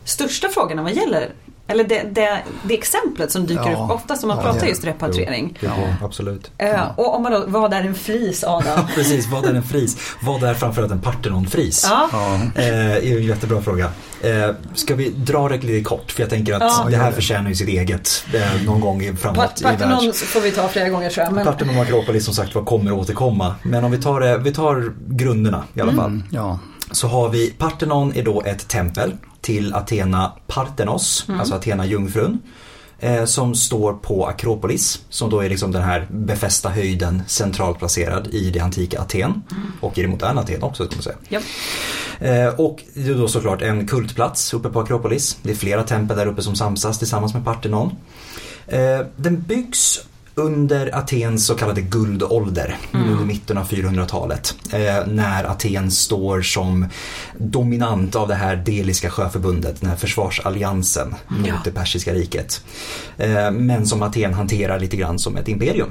största frågorna vad gäller eller det, det, det exemplet som dyker Ja. upp oftast om man Ja, pratar just repatriering. Jo, Ja. absolut. Eh, och om man då, vad är en fris Adam? Precis, vad är en fris? Vad är framförallt en Parthenonfris? ja. Ja. Eh, är en jättebra fråga. Eh, ska vi dra det lite kort? För jag tänker att Ja. det här förtjänar ju sitt eget eh, någon gång i- framåt Part- i Parthenon världs... får vi ta flera gånger tror jag. Men, Parthenon och Akropolis som sagt var kommer att återkomma. Men om vi tar, det, vi tar grunderna i alla fall. Mm, ja. Så har vi Parthenon är då ett tempel till Athena Parthenos, alltså Athena jungfrun. Eh, som står på Akropolis, som då är liksom den här befästa höjden centralt placerad i det antika Aten. Och i det moderna Aten också kan man säga. ja. Eh, och det är då såklart en kultplats uppe på Akropolis. Det är flera tempel där uppe som samsas tillsammans med Parthenon. Eh, den byggs under Atens så kallade guldålder under mitten av 400-talet. Eh, när Aten står som dominant av det här Deliska sjöförbundet, den här försvarsalliansen mot Ja. det persiska riket. Eh, men som Aten hanterar lite grann som ett imperium.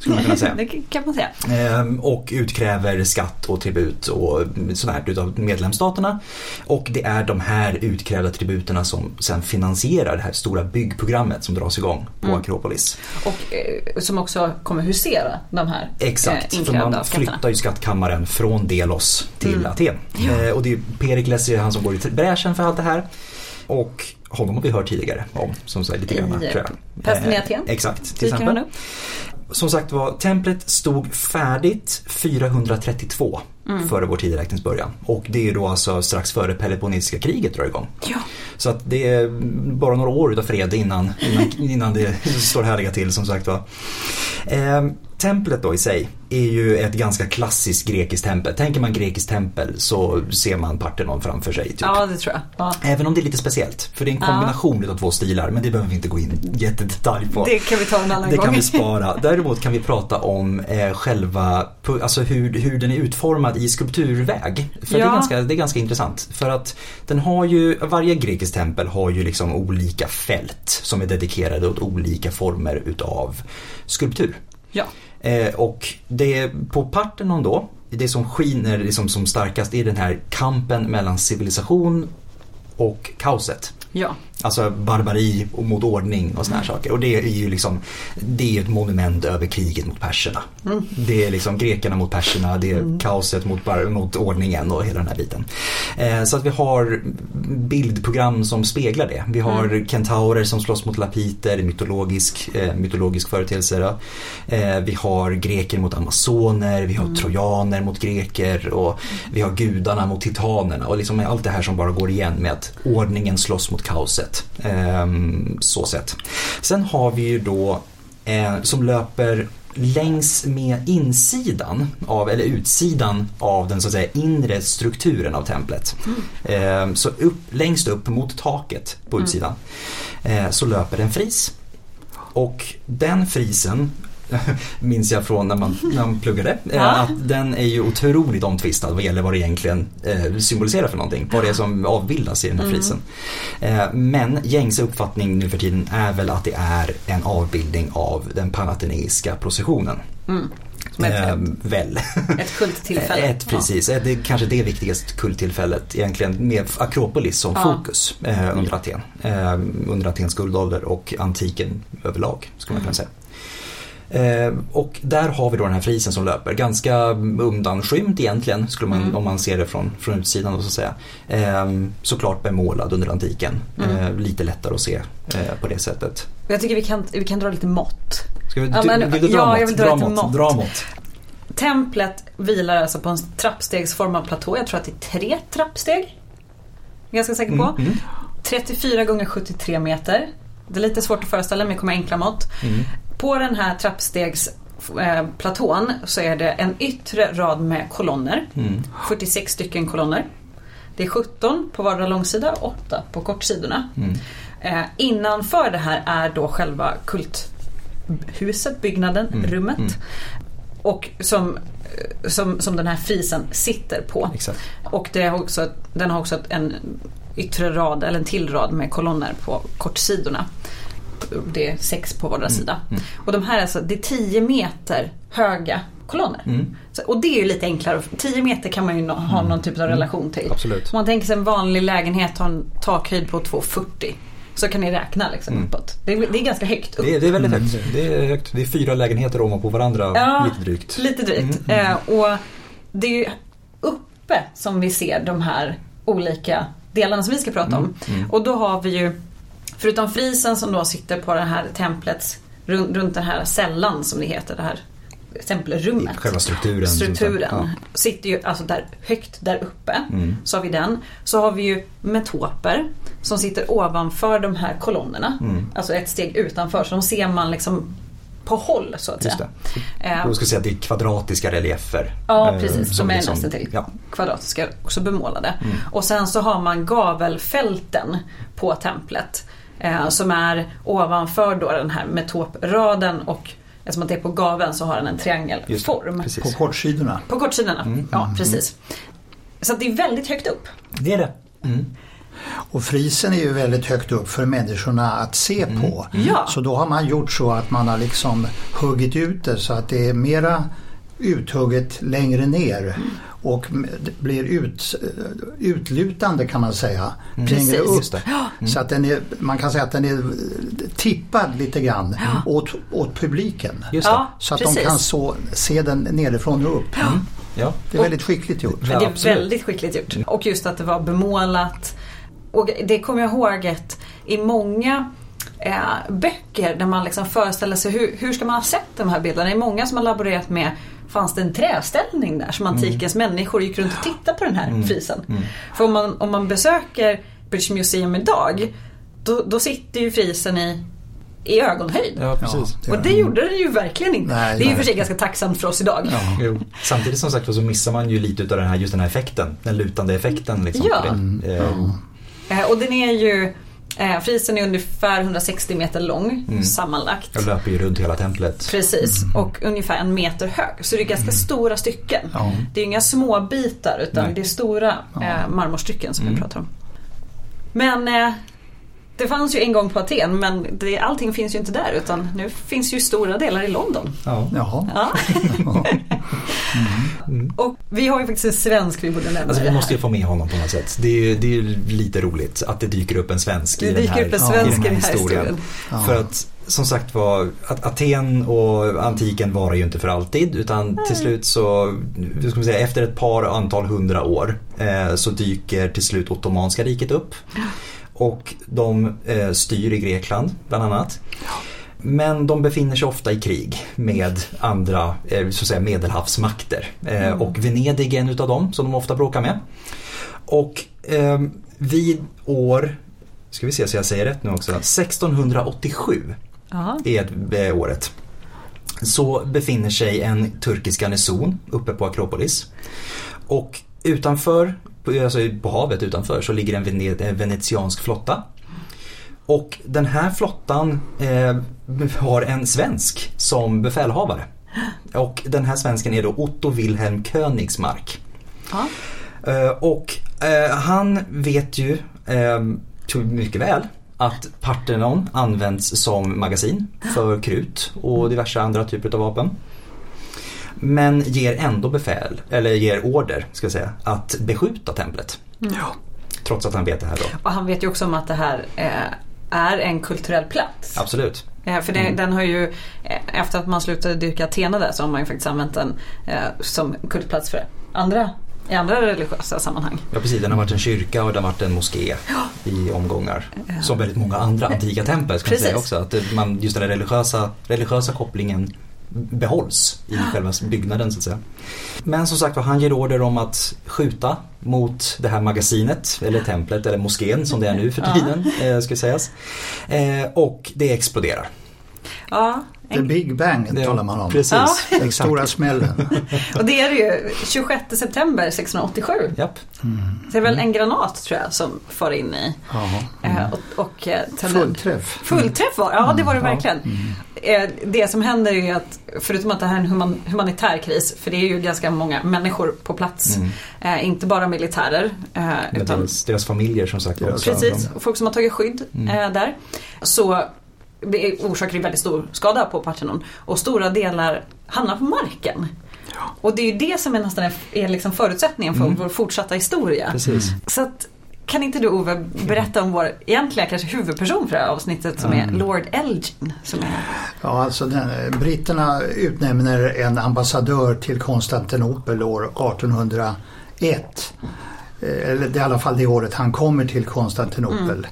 Skulle man kunna säga. det kan man säga. Ehm, Och utkräver skatt och tribut och sånt här utav medlemsstaterna. Och det är de här utkrävda tributerna som sen finansierar det här stora byggprogrammet som dras igång på Mm. Akropolis. Och eh, som också kommer husera de här Exakt, eh, för man flyttar ju skattkammaren från Delos till Mm. Aten. Ja. Eh, Och det är Perikles han som går i bräschen för allt det här. Och honom har vi hört tidigare om, som sagt lite I, grann eh, tror jag. I Eh, Aten. Exakt, till Dyker exempel. Som sagt var, templet stod färdigt 432 Mm. före vår tideräknings början. Och det är då alltså strax före Peloponnesiska kriget drar igång. Ja. Så att det är bara några år utav fred innan, innan, innan det står härliga till som sagt var. Eh, templet då i sig är ju ett ganska klassiskt grekiskt tempel. Tänker man grekiskt tempel så ser man Parthenon framför sig. Typ. ja, det tror jag. Ja. Även om det är lite speciellt. För det är en Ja. kombination av två stilar men det behöver vi inte gå in jättedetalj på. Det kan vi ta en annan Det gång. kan vi spara. Däremot kan vi prata om eh, själva, alltså hur, hur den är utformad i skulpturväg. För det, Ja. är ganska, det är ganska intressant. För att den har ju, varje grekiskt tempel har ju liksom olika fält som är dedikerade åt olika former utav skulptur. Ja. Eh, och det på Parthenon då, det som skiner liksom som starkast är den här kampen mellan civilisation och kaoset. Ja. Alltså barbari och mot ordning och såna här saker. Och det är ju liksom, det är ett monument över kriget mot perserna. Det är liksom grekerna mot perserna, det är kaoset mot, mot ordningen och hela den här biten. Eh, så att vi har bildprogram som speglar det. Vi har kentaurer som slåss mot lapiter, mytologisk, eh, mytologisk företeelse. Eh, vi har greker mot amazoner, vi har trojaner mot greker och vi har gudarna mot titanerna och liksom allt det här som bara går igen med att ordningen slåss mot kaoset. Ehm, så sett. Sen har vi ju då eh, som löper längs med insidan av, eller utsidan av den så att säga inre strukturen av templet. Ehm, så upp, längst upp mot taket på utsidan eh, så löper en fris. Och den frisen minns jag från när man, när man pluggade. eh, Ja. Att den är ju otroligt omtvistad vad gäller vad det egentligen eh, symboliserar för någonting. Vad det är som avbildas i den här frisen. Eh, men gängse uppfattning nu för tiden är väl att det är en avbildning av den panateneiska processionen. Mm. Som ett, Eh, väl. ett kulttillfälle. Ett, precis, Eh, det är kanske det viktigaste kulttillfället egentligen med Akropolis som Ja. fokus eh, under Aten. Eh, under Atens guldålder och antiken överlag skulle man kunna säga. Eh, och där har vi då den här frisen som löper, ganska undanskymd egentligen skulle man, Mm. om man ser det från, från utsidan då, så att säga. Eh, såklart bemålad under antiken, Mm. eh, lite lättare att se eh, på det sättet. Ja. Jag tycker vi kan, vi kan dra lite mått. Ska vi, Ja, men- vill du dra ja, mått? jag vill dra dra mått. mått. Dra mått. Templet vilar alltså på en trappstegsformad platå. Jag tror att det är tre trappsteg. Ganska säker på. Mm, mm, 34 gånger 73 meter. Det är lite svårt att föreställa mig, kommer enkla mått. mm. På den här trappstegsplatån så är det en yttre rad med kolonner. Mm. 46 stycken kolonner. Det är 17 på vardera långsida och 8 på kortsidorna. Mm. Eh, innanför det här är då själva kulthuset, byggnaden, Mm, rummet. mm. Och som, eh, som, som den här frisen sitter på. Exakt. Och det har också, den har också en yttre rad, eller en till rad med kolonner på kortsidorna. Det är sex på vardera sida. mm. Och de här är alltså, det är 10 meter höga kolonner. Mm. Så, och det är ju lite enklare. 10 meter kan man ju nå- ha någon typ av relation till. Absolut. Om man tänker sig en vanlig lägenhet har en takhöjd på 2,40. så kan ni räkna liksom Mm. uppåt. Det är, det är ganska högt upp. Det är, det är väldigt högt. Det är högt. Det är fyra lägenheter ovanpå varandra, Ja. lite drygt. Lite drygt. Mm. Eh, och det är ju uppe som vi ser de här olika delarna som vi ska prata om. Mm. Och då har vi ju, förutom frisen som då sitter på det här templets, runt, runt den här sällan som det heter, det här tempelrummet. Själva strukturen. Strukturen sagt. sitter ju alltså där, högt där uppe. Mm. Så har vi den. Så har vi ju metoper som sitter ovanför de här kolonnerna. Mm. Alltså ett steg utanför. Så de ser man liksom på håll så att säga. det. Eh, Jag skulle säga att det är kvadratiska reliefer. Ja eh, precis, som de är liksom- nästan till Ja. kvadratiska också bemålade. Mm. Och sen så har man gavelfälten på templet. Eh, som är ovanför då den här metopraden och eftersom att det är på gaveln så har den en Just det, triangelform. precis. På kortsidorna. På kortsidorna, Mm. ja precis. Så att det är väldigt högt upp. Det är det. Mm. Och frisen är ju väldigt högt upp för människorna att se på. Ja. Så då har man gjort så att man har liksom huggit ut det så att det är mera uthugget längre ner och det blir ut, utlutande kan man säga. Längre Precis. upp. Just det. Så att den är, man kan säga att den är tippad lite grann åt, åt publiken. Just det. Ja, Så att precis. de kan så, se den nerifrån och upp. Ja. Det är väldigt skickligt gjort. Ja, det är väldigt skickligt gjort. Och just att det var bemålat. Och det kommer jag ihåg att i många eh, böcker där man liksom föreställer sig hur, hur ska man ha sett de här bilderna. Det är många som har laborerat med Fanns det en träställning där som antikens människor gick runt och tittade på den här frisen? För om man, om man besöker British Museum idag då, då sitter ju frisen i, i ögonhöjd. Ja, precis. Ja, Och det gjorde den ju verkligen inte. Nej, det är ju för sig ganska tacksamt för oss idag. Jo. Samtidigt som sagt så missar man ju lite utav den här, just den här effekten. Den lutande effekten. Liksom, Ja. Eh, Eh, och den är ju eh, Frisen är ungefär 160 meter lång Mm. sammanlagt. Jag löper ju runt hela templet. Precis, och ungefär en meter hög. Så det är ganska stora stycken. Ja. Det är inga små bitar utan Nej. det är stora eh, marmorstycken som vi Mm. pratar om. Men eh, det fanns ju en gång på Aten men det, allting finns ju inte där utan nu finns ju stora delar i London. Ja. Jaha. Ja. Ja. och vi har ju faktiskt en svensk vi borde nämna Alltså vi måste ju få med honom på något sätt. Det är ju det är lite roligt att det dyker upp en svensk Det i den här, upp en ja, svensk i den här historien. Ja. För att som sagt var, att Aten och antiken varar ju inte för alltid utan till slut så, hur ska man säga, efter ett par antal hundra år eh, så dyker till slut Ottomanska riket upp. Och de eh, styr i Grekland bland annat. Men de befinner sig ofta i krig med andra eh, så att säga, medelhavsmakter. Eh, Och Venedig är en utav dem som de ofta bråkar med. Och eh, vid år, ska vi se så jag säger rätt nu också, 1687 Ja. är eh, året. Så befinner sig en turkisk garnison uppe på Akropolis. Och utanför, på- alltså på havet utanför, så ligger en vene- venetiansk flotta. Och den här flottan eh, har en svensk som befälhavare. Och den här svensken är då Otto Wilhelm Königsmark. Ja. Eh, och eh, han vet ju eh, mycket väl att Parthenon används som magasin för krut och diverse andra typer av vapen. Men ger ändå befäl, eller ger order ska jag säga, att beskjuta templet. Ja. Trots att han vet det här då. Och han vet ju också om att det här eh, är en kulturell plats. Absolut. Eh, För det, Mm. den har ju, eh, efter att man slutade dyrka Athena där så har man ju faktiskt använt den eh, som kultplats för andra, i andra religiösa sammanhang. Ja precis, den har varit en kyrka och den har varit en moské i omgångar. Som väldigt många andra antika tempel ska man säga Precis. också. Att man, just den religiösa, religiösa kopplingen behålls i själva byggnaden så att säga. Men som sagt han ger order om att skjuta mot det här magasinet eller templet eller moskén som det är nu för Ja. tiden eh, ska sägas. Eh, och det exploderar. Ja, The Big Bang Det- talar man om. Precis. Ja. Den stora smällen. och det är det ju 26 september 1687. Japp. Så det är väl en granat tror jag som far in i eh, och, och eh. Fullträff. Fullträff var Ja, det var det Mm. Ja. verkligen. Eh, Det som händer är ju att förutom att det här är en human, humanitär kris, för det är ju ganska många människor på plats. Mm. Eh, inte bara militärer. Eh, utan deras, deras familjer som sagt också. Precis, och folk som har tagit skydd eh, där. Så det orsakar det väldigt stor skada på Parthenon. Och stora delar hamnar på marken. Och det är ju det som är nästan är liksom förutsättningen för Mm. vår fortsatta historia. Precis. Så att kan inte du Ove berätta om vår egentliga kanske huvudperson för det här avsnittet som är Lord Elgin? Som är... Ja, alltså den, britterna utnämner en ambassadör till Konstantinopel år 1801. Eller det är i alla fall det året han kommer till Konstantinopel. Mm.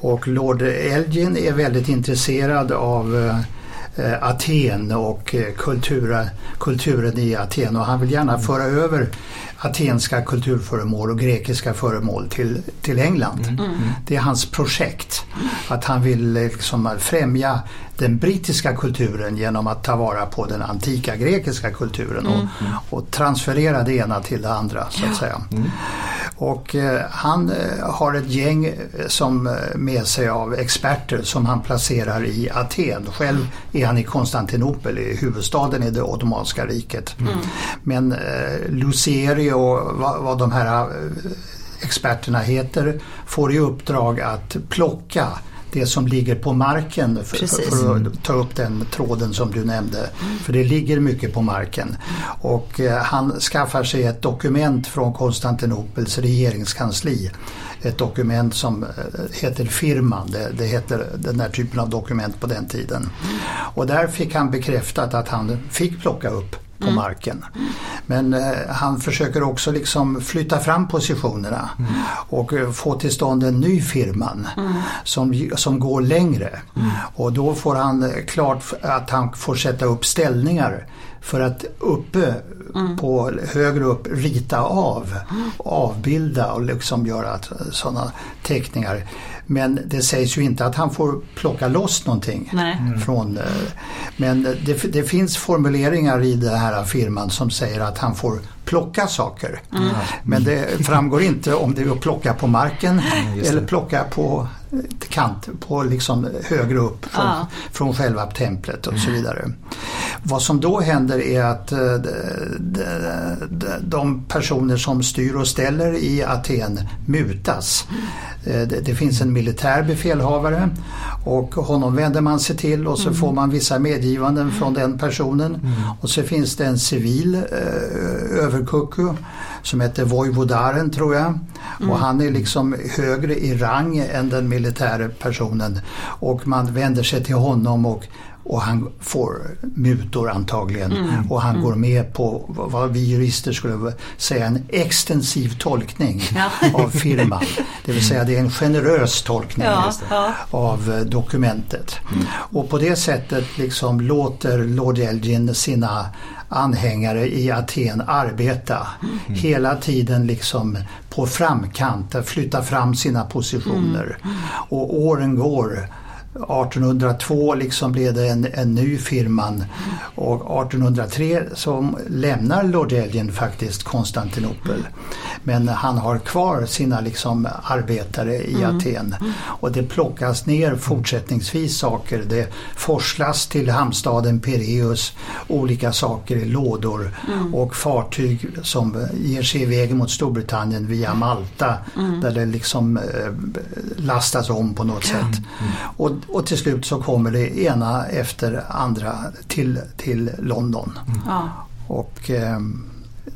Och Lord Elgin är väldigt intresserad av eh, Aten och eh, kultura, kulturen i Aten och han vill gärna föra över atenska kulturföremål och grekiska föremål till, till England. Mm. Mm. Det är hans projekt. Att han vill liksom främja den brittiska kulturen genom att ta vara på den antika grekiska kulturen och, mm. och transferera det ena till det andra så att säga. Och eh, han eh, har ett gäng eh, som med sig av experter som han placerar i Aten. Själv är han i Konstantinopel, i huvudstaden i det Ottomanska riket. Mm. Men eh, Luceri och vad, vad de här experterna heter får i uppdrag att plocka det som ligger på marken för, för, att ta upp den tråden som du nämnde. Mm. För det ligger mycket på marken. Och eh, han skaffar sig ett dokument från Konstantinopels regeringskansli. Ett dokument som eh, heter firman, det, det heter den här typen av dokument på den tiden. Mm. Och där fick han bekräftat att han fick plocka upp på mm. marken. Men eh, han försöker också liksom flytta fram positionerna mm. och eh, få till stånd en ny firma mm. som, som går längre. Mm. Och då får han eh, klart att han får sätta upp ställningar för att uppe mm. på högre upp rita av, avbilda och liksom göra sådana teckningar. Men det sägs ju inte att han får plocka loss någonting. Mm. Från, eh, men det, det, finns formuleringar i den här firman som säger att han får plocka saker. Mm. Men det framgår inte om det är att plocka på marken mm, eller plocka på kant, på liksom högre upp från, ja. från själva templet och så vidare. Vad som då händer är att eh, de personer som styr och ställer i Aten mutas. Eh, det finns en militär befälhavare och honom vänder man sig till och så mm. får man vissa medgivanden från den personen. Mm. Och så finns det en civil eh, överkucku som heter Vojvodaren tror jag. Mm. Och han är liksom högre i rang än den militära personen. Och man vänder sig till honom och och han får mutor antagligen mm. och han mm. går med på vad vi jurister skulle säga en extensiv tolkning ja. av firman. Det vill säga det är en generös tolkning ja, av eh, dokumentet. Mm. Och på det sättet liksom låter Lord Elgin sina anhängare i Aten arbeta mm. hela tiden liksom på framkant, flytta fram sina positioner. Mm. Och åren går 1802 liksom blev det en, en ny firman och 1803 så lämnar Lord Elgin faktiskt Konstantinopel. Men han har kvar sina liksom arbetare i mm. Aten och det plockas ner fortsättningsvis saker. Det forslas till hamnstaden Pireus olika saker i lådor mm. och fartyg som ger sig iväg mot Storbritannien via Malta mm. där det liksom eh, lastas om på något sätt. Och och till slut så kommer det ena efter andra till, till London. Mm. Och, ehm,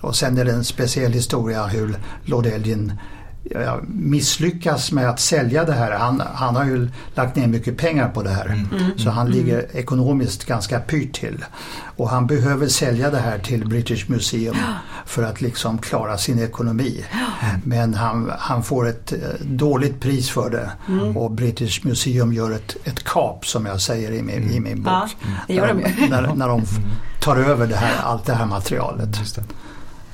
och sen är det en speciell historia hur Lord Elgin misslyckas med att sälja det här. Han, han har ju lagt ner mycket pengar på det här. Mm. mm. Så han ligger mm. ekonomiskt ganska pyrt till. Och han behöver sälja det här till British Museum för att liksom klara sin ekonomi. Men han, han får ett eh, dåligt pris för det mm. och British Museum gör ett, ett kap som jag säger i min, i min bok. Ja, det gör de när, när de tar över det här, allt det här materialet.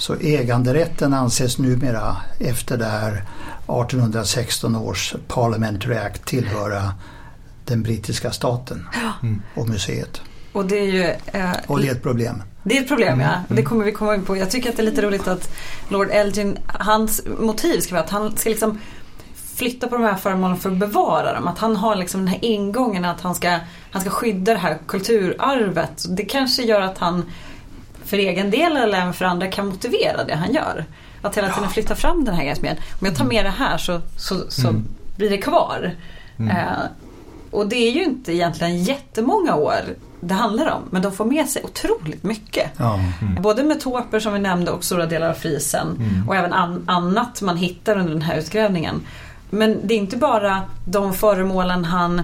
Så äganderätten anses numera efter det här 1816 års Parliamentary Act tillhöra den brittiska staten mm. och museet. Och det är ju... Eh, och det är ett problem. Det är ett problem ja. Mm. Det kommer vi komma in på. Jag tycker att det är lite roligt att Lord Elgin, hans motiv ska vara att han ska liksom flytta på de här föremålen för att bevara dem. Att han har liksom den här ingången att han ska, han ska skydda det här kulturarvet. Det kanske gör att han för egen del eller även för andra kan motivera det han gör. Att hela tiden flytta fram den här grejen. Om jag tar med det här så, så, så mm. blir det kvar. Mm. Eh, och det är ju inte egentligen jättemånga år det handlar om. Men de får med sig otroligt mycket. Ja. Mm. Både metoper som vi nämnde och stora delar av frisen mm. och även an annat man hittar under den här utgrävningen. Men det är inte bara de föremålen han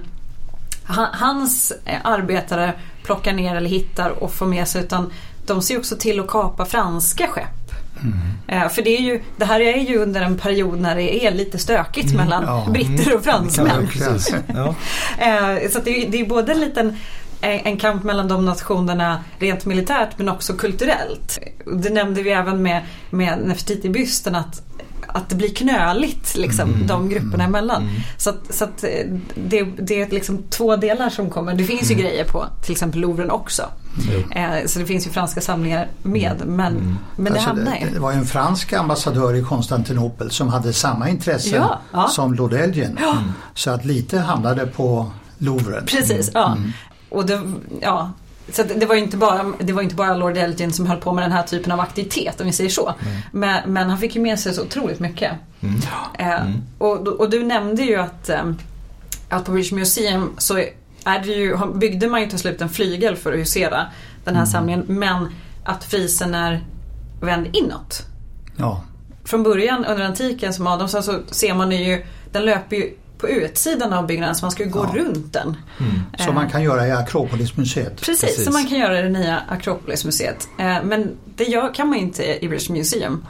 hans arbetare plockar ner eller hittar och får med sig utan de ser också till att kapa franska skepp. Mm. För det, är ju, det här är ju under en period när det är lite stökigt mm. mellan ja. britter och fransmän. Ja, eh, så det är, det är både en liten en kamp mellan de nationerna rent militärt men också kulturellt. Det nämnde vi även med, med Nefertiti-bysten att att det blir knöligt liksom, mm. de grupperna mm. emellan. Mm. Så, att, så att eh, det, det, är liksom två delar som kommer. Det finns ju mm. grejer på till exempel Louvren också. Eh, så det finns ju franska samlingar med. Mm. Men, men det alltså, hamnar ju. Det var ju en fransk ambassadör i Konstantinopel som hade samma intresse ja, ja. som Lord Elgin. Ja. Så att lite hamnade på Louvren. Precis, ja. Och det, ja, så det var ju inte bara, det var inte bara Lord Elgin som höll på med den här typen av aktivitet om vi säger så. Mm. Men, men, han fick ju med sig så otroligt mycket. Mm. Eh, mm. och, och, du nämnde ju att, eh, att på British Museum så är det ju, byggde man ju till slut en flygel för att husera den här mm. samlingen. Men att frisen är vänd inåt. Ja. Från början under antiken som Adam sa så ser man ju, den löper ju på utsidan av byggnaden så man ska ju gå ja. runt den. Mm. Som man kan göra i Akropolismuseet. Precis, Precis, som man kan göra i det nya Akropolismuseet. Eh, men det gör, kan man inte i British Museum.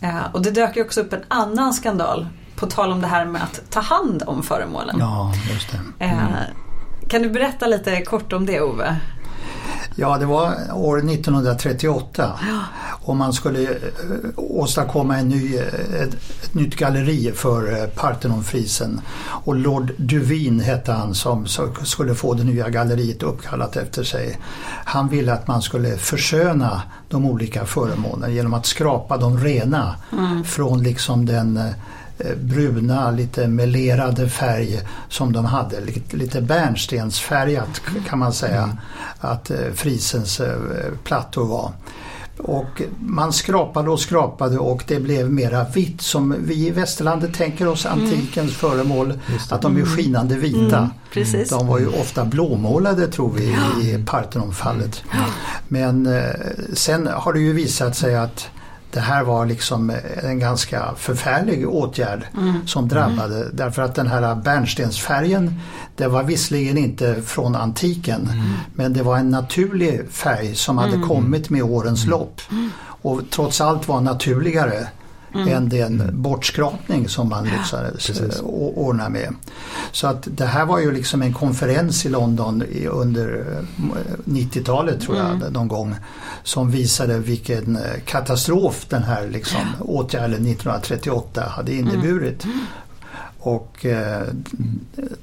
Eh, och det dök ju också upp en annan skandal på tal om det här med att ta hand om föremålen. Ja, just det. Eh, mm. Kan du berätta lite kort om det Ove? Ja, det var år 1938 och man skulle eh, åstadkomma en ny, eh, ett, ett nytt galleri för eh, Parthenonfrisen. Och Lord Duvin hette han som skulle få det nya galleriet uppkallat efter sig. Han ville att man skulle försköna de olika föremålen genom att skrapa dem rena mm. från liksom den bruna, lite melerade färg som de hade. Lite, lite bärnstensfärgat kan man säga mm. att eh, frisens eh, plattor var. Och man skrapade och skrapade och det blev mera vitt som vi i västerlandet tänker oss mm. antikens mm. föremål. Att de är skinande vita. Mm, de var ju ofta blåmålade tror vi i Parthenonfallet. Men eh, sen har det ju visat sig att det här var liksom en ganska förfärlig åtgärd mm. som drabbade mm. därför att den här bärnstensfärgen det var visserligen inte från antiken mm. men det var en naturlig färg som hade mm. kommit med årens mm. lopp och trots allt var naturligare mm. än den bortskrapning som man lyckades ja, ordna med. Så att det här var ju liksom en konferens i London under 90-talet eh, tror jag mm. någon gång som visade vilken eh, katastrof den här liksom, åtgärden 1938 hade inneburit. Mm. Och, eh,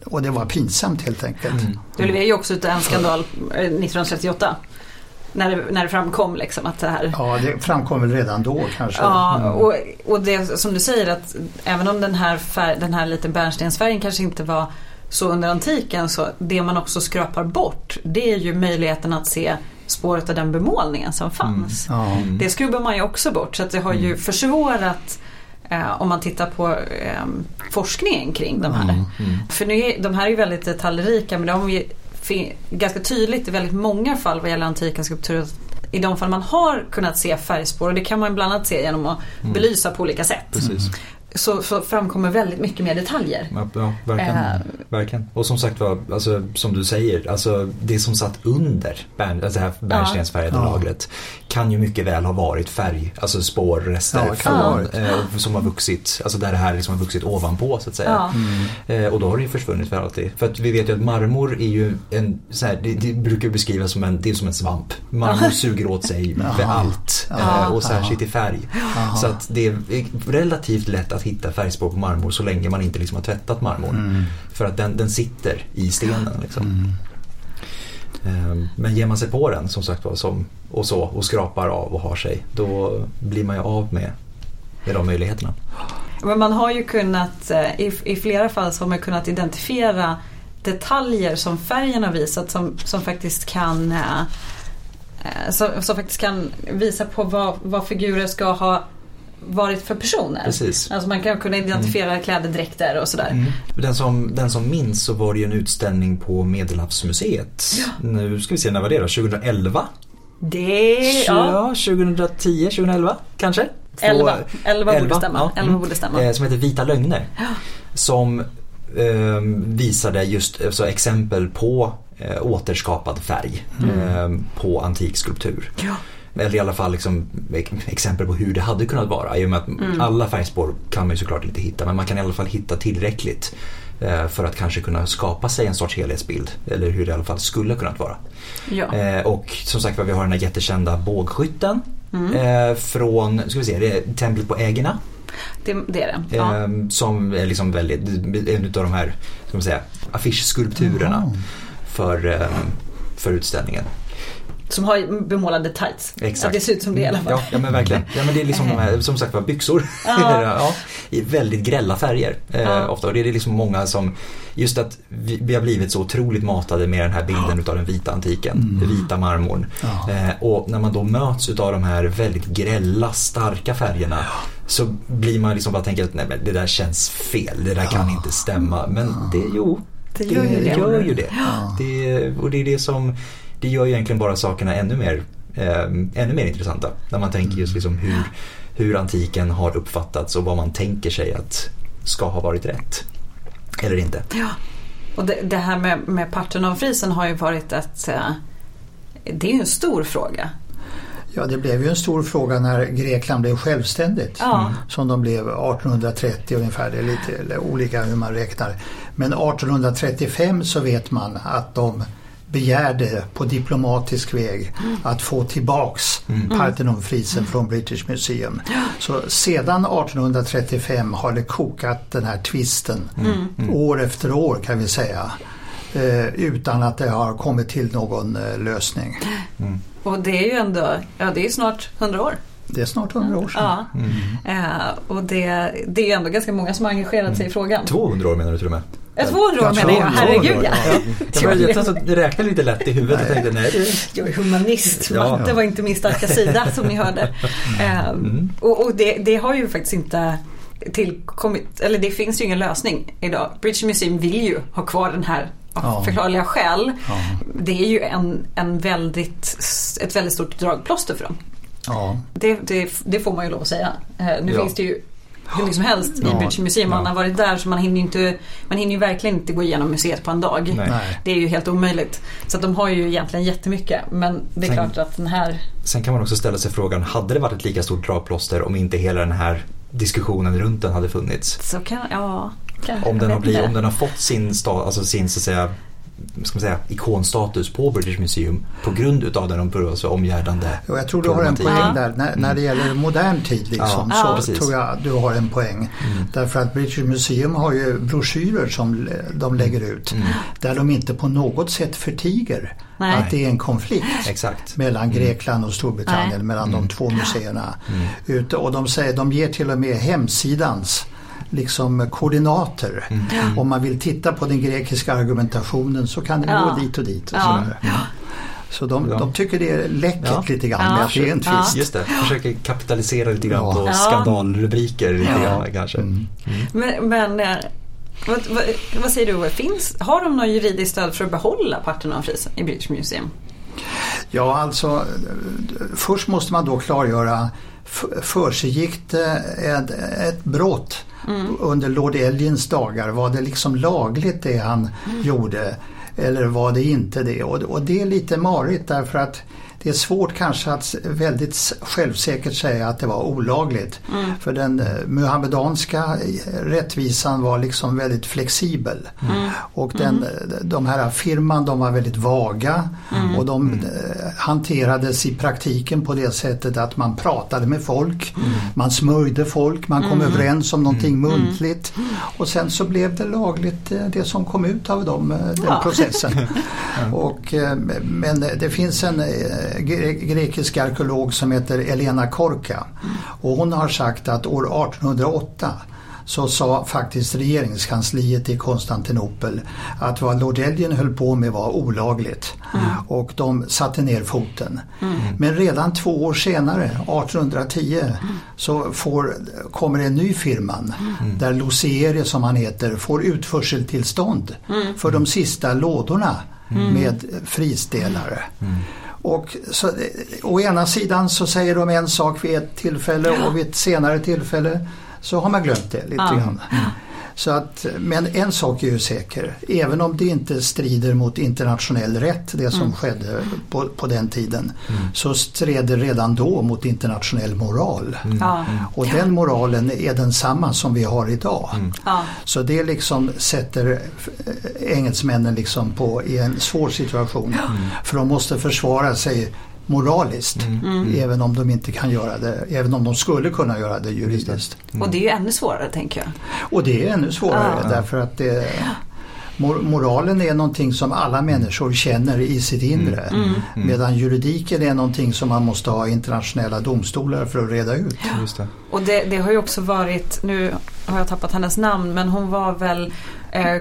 och det var pinsamt helt enkelt. Mm. Det blev ju också en skandal 1938 när det, när det framkom liksom att det här... Ja, det framkom väl redan då kanske. Ja, mm. och, och det som du säger att även om den här, färg, den här lite bärnstensfärgen kanske inte var så under antiken så det man också skrapar bort det är ju möjligheten att se spåret av den bemålningen som fanns. Mm. Ja. Det skrubbar man ju också bort så att det har ju mm. försvårat eh, om man tittar på eh, forskningen kring de här. Mm. För nu är, de här är ju väldigt detaljrika men de ganska tydligt i väldigt många fall vad gäller antika skulpturer i de fall man har kunnat se färgspår och det kan man bland annat se genom att mm. belysa på olika sätt. Precis så, så framkommer väldigt mycket mer detaljer. Ja, ja verkligen, äh, verkligen. Och som sagt var, alltså, som du säger, alltså, det som satt under bärn, alltså det här bärnstensfärgade ja. lagret kan ju mycket väl ha varit färg, alltså spårrester ja, från, eh, som har vuxit, alltså där det här liksom har vuxit ovanpå så att säga. Mm. Eh, och då har det ju försvunnit för alltid. För att vi vet ju att marmor är ju en, så här, det, det, brukar beskrivas som en, det är som en svamp. Marmor suger åt sig för allt eh, och särskilt i färg. Så att det är relativt lätt att hitta färgspår på marmor så länge man inte liksom har tvättat marmorn. Mm. För att den, den sitter i stenen. Liksom. Mm. Ehm, men ger man sig på den som sagt var som, och så och skrapar av och har sig då blir man ju av med, med de möjligheterna. Men man har ju kunnat, eh, i, i flera fall så har man kunnat identifiera detaljer som färgen har visat som, som faktiskt kan eh, eh, som, som, faktiskt kan visa på vad, vad figurer ska ha varit för personer. Precis. Alltså man kan kunna identifiera mm. kläder, dräkter och sådär. Mm. Den, som, den som minns så var det ju en utställning på Medelhavsmuseet. Ja. Nu ska vi se, när var det då? 2011? Det, ja. 2010, 2011 kanske? 11, 11, 11 borde stämma. Ja. 11 borde stämma. Som heter Vita lögner. Ja. Som eh, visade just alltså, exempel på eh, återskapad färg mm. eh, på antik skulptur. Ja. Eller i alla fall liksom, exempel på hur det hade kunnat vara. I och med att mm. alla färgspår kan man ju såklart inte hitta men man kan i alla fall hitta tillräckligt eh, för att kanske kunna skapa sig en sorts helhetsbild. Eller hur det i alla fall skulle kunnat vara. Ja. Eh, och som sagt vi har den här jättekända bågskytten mm. eh, från, ska vi se, det är templet på Ägena. Det, det, är det. Ja. Eh, som är liksom väldigt, en av de här ska man säga, affischskulpturerna mm. för, eh, för utställningen. Som har bemålade tights. Exakt. Att det ser ut som det i alla fall. Ja, ja men verkligen. Ja, men det är liksom de här, som sagt var byxor. Ja. ja, I väldigt grälla färger eh, ja. ofta. Och det är liksom många som, just att vi, vi, har blivit så otroligt matade med den här bilden ja. utav den vita antiken. Mm. Den vita marmorn. Ja. Eh, och när man då möts utav de här väldigt grälla, starka färgerna så blir man liksom bara tänker att nej men det där känns fel, det där kan inte stämma. Men det, jo, det gör ju det. Gör ju det. det. Och det är det som det gör ju egentligen bara sakerna ännu mer, eh, ännu mer intressanta. När man tänker just liksom hur, hur antiken har uppfattats och vad man tänker sig att ska ha varit rätt. Eller inte. Ja. Och det, det här med, med Parthenonfrisen har ju varit ett eh, det är ju en stor fråga. Ja, det blev ju en stor fråga när Grekland blev självständigt. Ja. Som de blev 1830 ungefär. Det är lite olika hur man räknar. Men 1835 så vet man att de begärde på diplomatisk väg att få tillbaks mm. Parthenonfrisen mm. från British Museum. Så sedan 1835 har det kokat den här tvisten mm. mm. år efter år kan vi säga. Eh, utan att det har kommit till någon eh, lösning. Mm. Och det är ju ändå, ja det är snart 100 år. Det är snart 100 år sedan. Ja. Mm. Eh, och det, det är ändå ganska många som har engagerat sig i frågan. 200 år menar du till och med? 200 år menar jag, herregud ja. ja. Jag, jag, jag räknade lite lätt i huvudet och tänkte nej. Det... Jag är humanist, matte ja. var inte min starka sida som ni hörde. Mm. Um, och, och det, det, har ju faktiskt inte tillkommit, eller det finns ju ingen lösning idag. British Museum vill ju ha kvar den här av förklarliga skäl. Ja. Det är ju en, en väldigt, ett väldigt stort dragplåster för dem. Ja. Det, det, det, får man ju lov att säga. Uh, nu finns det ju hur mycket som helst i British Museum. Man har varit där så man hinner, inte, man hinner ju verkligen inte gå igenom museet på en dag. Nej. Det är ju helt omöjligt. Så de har ju egentligen jättemycket. Men det är sen, klart att den här... Sen kan man också ställa sig frågan, hade det varit ett lika stort dragplåster om inte hela den här diskussionen runt den hade funnits? Så kan, ja. Om den, har blivit, om den har fått sin, sta, alltså sin så att säga, ska man säga, ikonstatus på British Museum på grund utav den omgärdande jo, Jag tror du har en poäng där. När, när det mm. gäller modern tid liksom, ja, så ja, tror jag du har en poäng. Mm. Därför att British Museum har ju broschyrer som de lägger ut mm. där de inte på något sätt förtiger Nej. att det är en konflikt Exakt. mellan mm. Grekland och Storbritannien, Nej. mellan de mm. två museerna. Mm. Och de, säger, de ger till och med hemsidans liksom koordinater. Mm. Om man vill titta på den grekiska argumentationen så kan den ja. gå dit och dit. Och ja. Ja. Så de, de, tycker det är läckert ja. lite grann ja. med att det är en tvist. Just det, försöker kapitalisera lite grann ja. på skandalrubriker. Lite grann, kanske. Mm. Mm. Men, men eh, vad, vad, vad, säger du, finns, har de något juridiskt stöd för att behålla Parthenonfrisen i British Museum? Ja, alltså först måste man då klargöra försiggick ett, ett brott mm. under Lord Elgins dagar? Var det liksom lagligt det han mm. gjorde? Eller var det inte det? Och, och det är lite marigt därför att det är svårt kanske att väldigt självsäkert säga att det var olagligt. Mm. För den eh, muhammedanska rättvisan var liksom väldigt flexibel. Mm. Och den, mm. Eh, de här firman de var väldigt vaga mm. och de mm. Eh, hanterades i praktiken på det sättet att man pratade med folk, mm. man smörjde folk, man kom överens om någonting muntligt och sen så blev det lagligt det som kom ut av dem, den ja. processen. och, men det finns en grekisk arkeolog som heter Elena Korka. Och hon har sagt att år 1808 så sa faktiskt regeringskansliet i Konstantinopel att vad Lord Elgin höll på med var olagligt. Mm. Och de satte ner foten. Mm. Men redan två år senare, 1810, mm. så får, kommer en ny firma mm. där Luciere som han heter får utförseltillstånd mm. för de sista lådorna mm. med frisdelare. Och så, å ena sidan så säger de en sak vid ett tillfälle och vid ett senare tillfälle så har man glömt det lite ja. grann. Mm. Så att, men en sak är ju säker, även om det inte strider mot internationell rätt det som mm. skedde på, på den tiden mm. så stred det redan då mot internationell moral. Mm. mm. Och den moralen är densamma som vi har idag. Mm. Så det liksom sätter engelsmännen liksom på, i en svår situation. För de måste försvara sig moraliskt. Mm. Mm. Även om de inte kan göra det, även om de skulle kunna göra det juridiskt. Mm. Och det är ju ännu svårare tänker jag. Och det är ännu svårare ah. därför att det, moralen är någonting som alla människor känner i sitt inre. Mm. Mm. mm. Medan juridiken är någonting som man måste ha internationella domstolar för att reda ut. Ja. Det. Och det, det, har ju också varit, nu har jag tappat hennes namn, men hon var väl eh,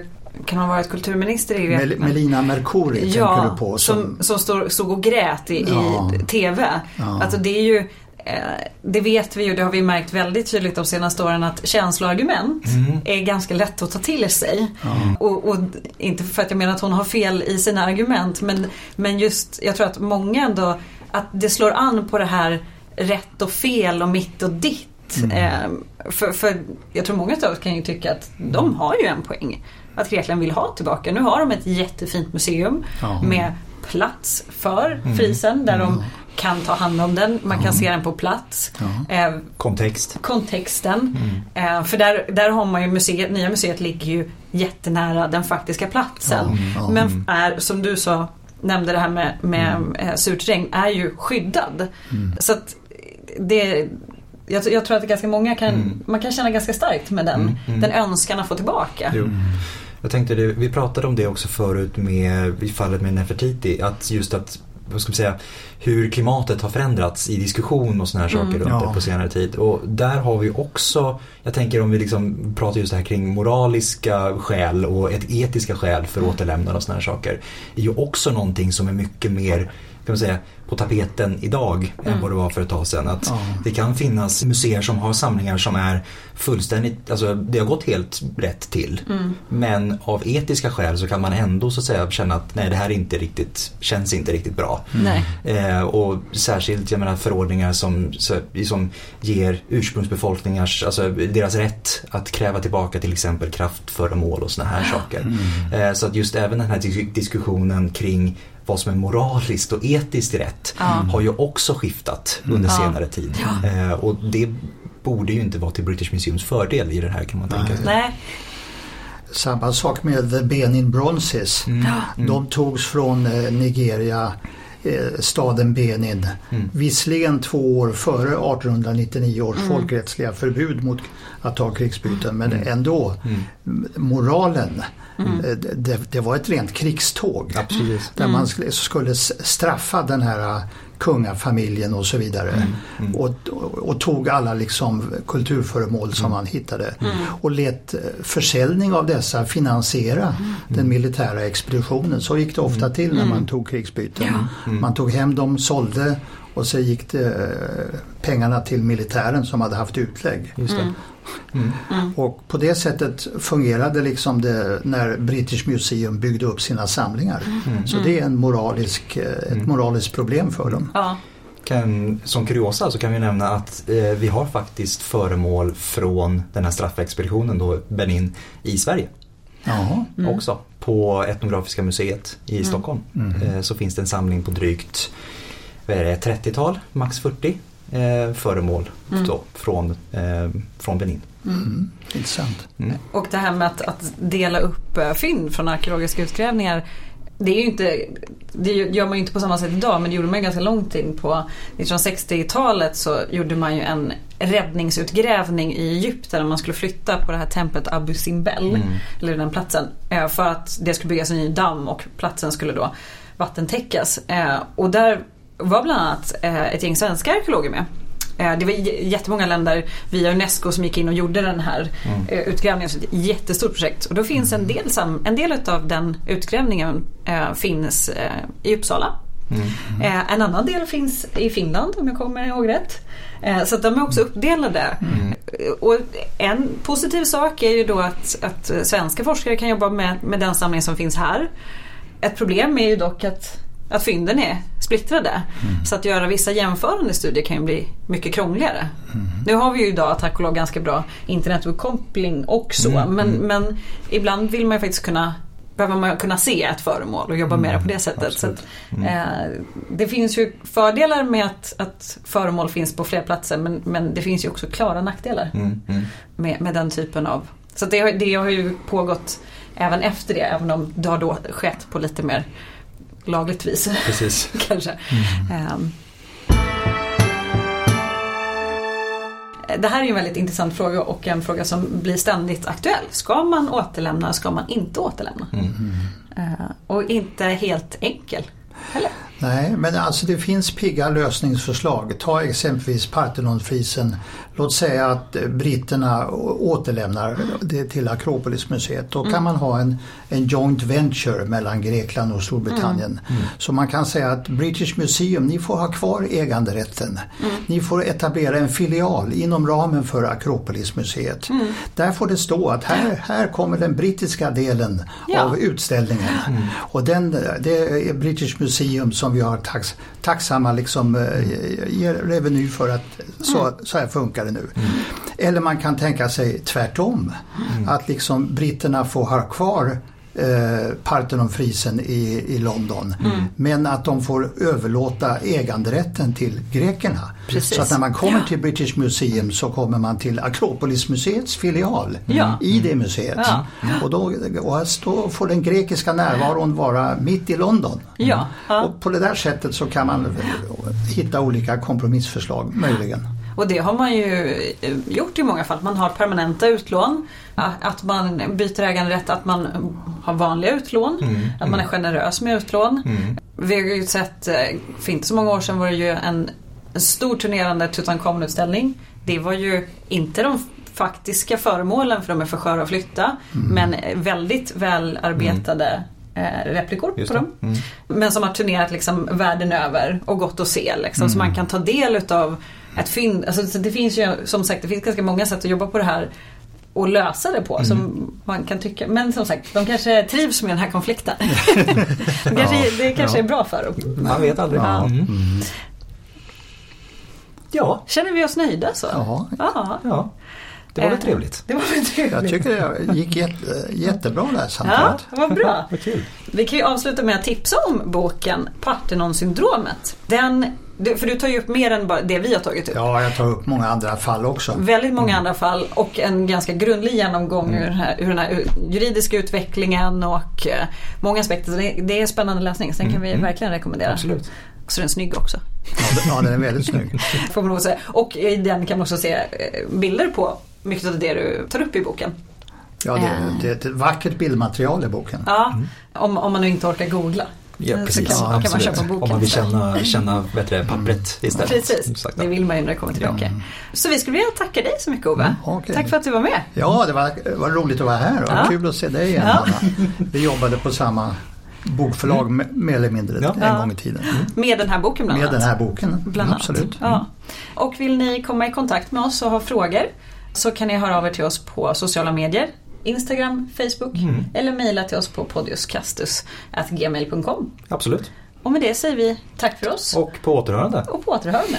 kan ha varit kulturminister i Mel Melina Mercouri ja, tänker du på. Som, som, som stod, stod och grät i, ja. i TV. Ja. Alltså det är ju eh, det vet vi ju, det har vi märkt väldigt tydligt de senaste åren att känsloargument mm. är ganska lätt att ta till sig. Mm. Och, och, inte för att jag menar att hon har fel i sina argument men, men just, jag tror att många ändå, att det slår an på det här rätt och fel och mitt och ditt. Mm. Eh, för, för jag tror många av oss kan ju tycka att de har ju en poäng att Grekland vill ha tillbaka. Nu har de ett jättefint museum ja. med plats för mm. frisen där mm. de kan ta hand om den. Man kan mm. se den på plats. Ja. Eh, Kontext. Kontexten. Mm. Eh, för där, där har man ju museet, nya museet ligger ju jättenära den faktiska platsen. Men är som du sa, nämnde det här med, med mm. eh, surt regn, är ju skyddad. Mm. Så att det jag, jag, tror att ganska många kan, mm. man kan känna ganska starkt med den, mm, mm. den önskan att få tillbaka. Jo. Jag tänkte det, vi pratade om det också förut med, i fallet med Nefertiti, att just att vad ska man säga, hur klimatet har förändrats i diskussion och sådana här saker mm. runt ja. det på senare tid. Och där har vi också, jag tänker om vi liksom pratar just det här kring moraliska skäl och ett etiska skäl för mm. återlämnande och sådana här saker. Det är ju också någonting som är mycket mer kan man säga, på tapeten idag mm. än vad det var för ett tag sedan. Att ja. Det kan finnas museer som har samlingar som är fullständigt, alltså det har gått helt rätt till. Mm. Men av etiska skäl så kan man ändå så att säga känna att nej det här inte riktigt, känns inte riktigt bra. Mm. Eh, och särskilt jag menar förordningar som, som ger ursprungsbefolkningars, alltså deras rätt att kräva tillbaka till exempel kraftföremål och sådana här saker. Mm. Eh, så att just även den här diskussionen kring vad som är moraliskt och etiskt rätt mm. har ju också skiftat under mm. senare tid. Ja. Eh, och det borde ju inte vara till British Museums fördel i det här kan man tänka sig. Nej. Samma sak med The Benin Bronzes. Mm. De togs från eh, Nigeria staden Benin. Mm. Visserligen två år före 1899 års mm. folkrättsliga förbud mot att ta krigsbyten men mm. ändå mm. moralen Mm. Eh, det, det, var ett rent krigståg. Absolut. Där man mm. skulle straffa den här kungafamiljen och så vidare. Mm. Mm. Och, och, tog alla liksom kulturföremål som man hittade. Och lät äh, försäljning av dessa finansiera den militära expeditionen. Så gick det ofta till när man tog krigsbyten. Man tog hem dem, sålde och så gick det, äh, pengarna till militären som hade haft utlägg. Mm. Mm. Och på det sättet fungerade liksom det när British Museum byggde upp sina samlingar. Mm. Så det är en moralisk, eh, ett mm. moraliskt problem för dem. Ja. Kan, som kuriosa så kan vi nämna att eh, vi har faktiskt föremål från den här straffexpeditionen då, Benin i Sverige. Jaha. Mm. Också på Etnografiska museet i mm. Stockholm. Eh, så finns det en samling på drygt 30-tal, max 40 eh, föremål mm. då, från, eh, från Benin. Mm. Intressant. Mm. Och det här med att, att dela upp eh, fynd från arkeologiska utgrävningar det, är ju inte, det gör man ju inte på samma sätt idag men det gjorde man ju ganska långt in på 1960-talet så gjorde man ju en räddningsutgrävning i Egypten där man skulle flytta på det här templet Abu Simbel, mm. eller den platsen, eh, för att det skulle byggas en ny damm och platsen skulle då vattentäckas. Eh, och där var bland annat eh, ett gäng svenska arkeologer med. Eh, det var jättemånga länder via Unesco som gick in och gjorde den här mm. utgrävningen. Så ett jättestort projekt. Och då finns en del, en del av den utgrävningen finns i Uppsala. Mm. Äh, en annan del finns i Finland om jag kommer ihåg rätt. Så de är också uppdelade. Mm. Och en positiv sak är ju då att, att svenska forskare kan jobba med, med den samling som finns här. Ett problem är ju dock att att fynden är splittrade. Mm. Så att göra vissa jämförande studier kan ju bli mycket krångligare. Mm. Nu har vi ju idag tack och lov ganska bra internetuppkoppling också. Mm. Men, mm. men ibland vill man ju faktiskt kunna behöver man kunna se ett föremål och jobba mm. mer på det sättet. Så att, mm. eh, det finns ju fördelar med att, att föremål finns på fler platser men, men det finns ju också klara nackdelar med, med den typen av... Så det, det har ju pågått även efter det även om det har då skett på lite mer lagligt vis. Precis. Kanske. Mm. Um. Det här är en väldigt intressant fråga och en fråga som blir ständigt aktuell. Ska man återlämna, ska man inte återlämna? Mm. Uh, och inte helt enkel heller. Nej, men alltså det finns pigga lösningsförslag. Ta exempelvis Parthenonfrisen. Låt säga att britterna återlämnar det till Akropolismuseet. Då kan mm. man ha en, en joint venture mellan Grekland och Storbritannien. Mm. Mm. Så man kan säga att British Museum, ni får ha kvar äganderätten. Mm. Ni får etablera en filial inom ramen för Akropolismuseet. Mm. Där får det stå att här, här kommer den brittiska delen ja. av utställningen. Mm. Och den, det är British Museum som vi har tax, tacksamma liksom, eh, ger reveny för att så, så här funkar det nu. Mm. Eller man kan tänka sig tvärtom. Mm. Att liksom britterna får ha kvar eh, Parthenonfrisen i, i London. Mm. Men att de får överlåta äganderätten till grekerna. Precis. Så att när man kommer ja. till British Museum så kommer man till Akropolismuseets filial ja. i det museet. Ja. Och, då, och då får den grekiska närvaron vara mitt i London. Ja. Och på det där sättet så kan man hitta olika kompromissförslag möjligen. Och det har man ju eh, gjort i många fall. Man har permanenta utlån, att man byter äganderätt, att man har vanliga utlån, mm, att man är generös med utlån. Mm. Vi har ju sett, eh, för inte så många år sedan var det ju en, en stor turnerande Tutankhamun-utställning. Det var ju inte de faktiska föremålen för de är för sköra att flytta. Mm. Men väldigt välarbetade eh, replikor på dem. Mm. Men som har turnerat liksom världen över och gått att se. Liksom, Så mm. man kan ta del utav ett fynd. Alltså, det finns ju som sagt det finns ganska många sätt att jobba på det här och lösa det på. Mm. Som man kan tycka. Men som sagt, de kanske trivs med den här konflikten. det kanske, det kanske ja. är bra för dem. Man vet aldrig. Ja. Mm. ja. Känner vi oss nöjda så? Ja. ja. Det var väl eh, trevligt? Det var väl trevligt. Jag tycker det gick jätte, jättebra det här samtalet. Ja, vad bra. Vi kan ju avsluta med att tipsa om boken Parthenon-syndromet. Den för du tar ju upp mer än bara det vi har tagit upp. Ja, jag tar upp många andra fall också. Väldigt många mm. andra fall och en ganska grundlig genomgång mm. ur, den här, ur den här juridiska utvecklingen och uh, många aspekter. Det, det, är spännande läsning, så den kan vi mm. verkligen rekommendera. Absolut. Så den är snygg också. Ja, den är väldigt snygg. Får man säga. Och i den kan man också se eh, bilder på mycket av det du tar upp i boken. Ja, det, det är ett vackert bildmaterial i boken. Ja, mm. om, om man nu inte orkar googla. Ja, precis. Kan, ja, kan man köpa boken Om man vill känna, känna bättre pappret istället. Precis, det vill man ju när det kommer till böcker. Mm. Så vi skulle vilja tacka dig så mycket Ove. Mm, okay. Tack för att du var med. Ja, det var, var roligt att vara här och ja. kul att se dig igen ja. Vi jobbade på samma bokförlag mm. mer eller mindre ja. en gång i tiden. Mm. Med den här boken bland annat? Med den här boken, bland absolut. Ja. Mm. Och vill ni komma i kontakt med oss och ha frågor så kan ni höra av er till oss på sociala medier. Instagram, Facebook mm. eller mejla till oss på podiuskastus.gmail.com. Absolut. Och med det säger vi tack för oss. Och på återhörande. Och på återhörande.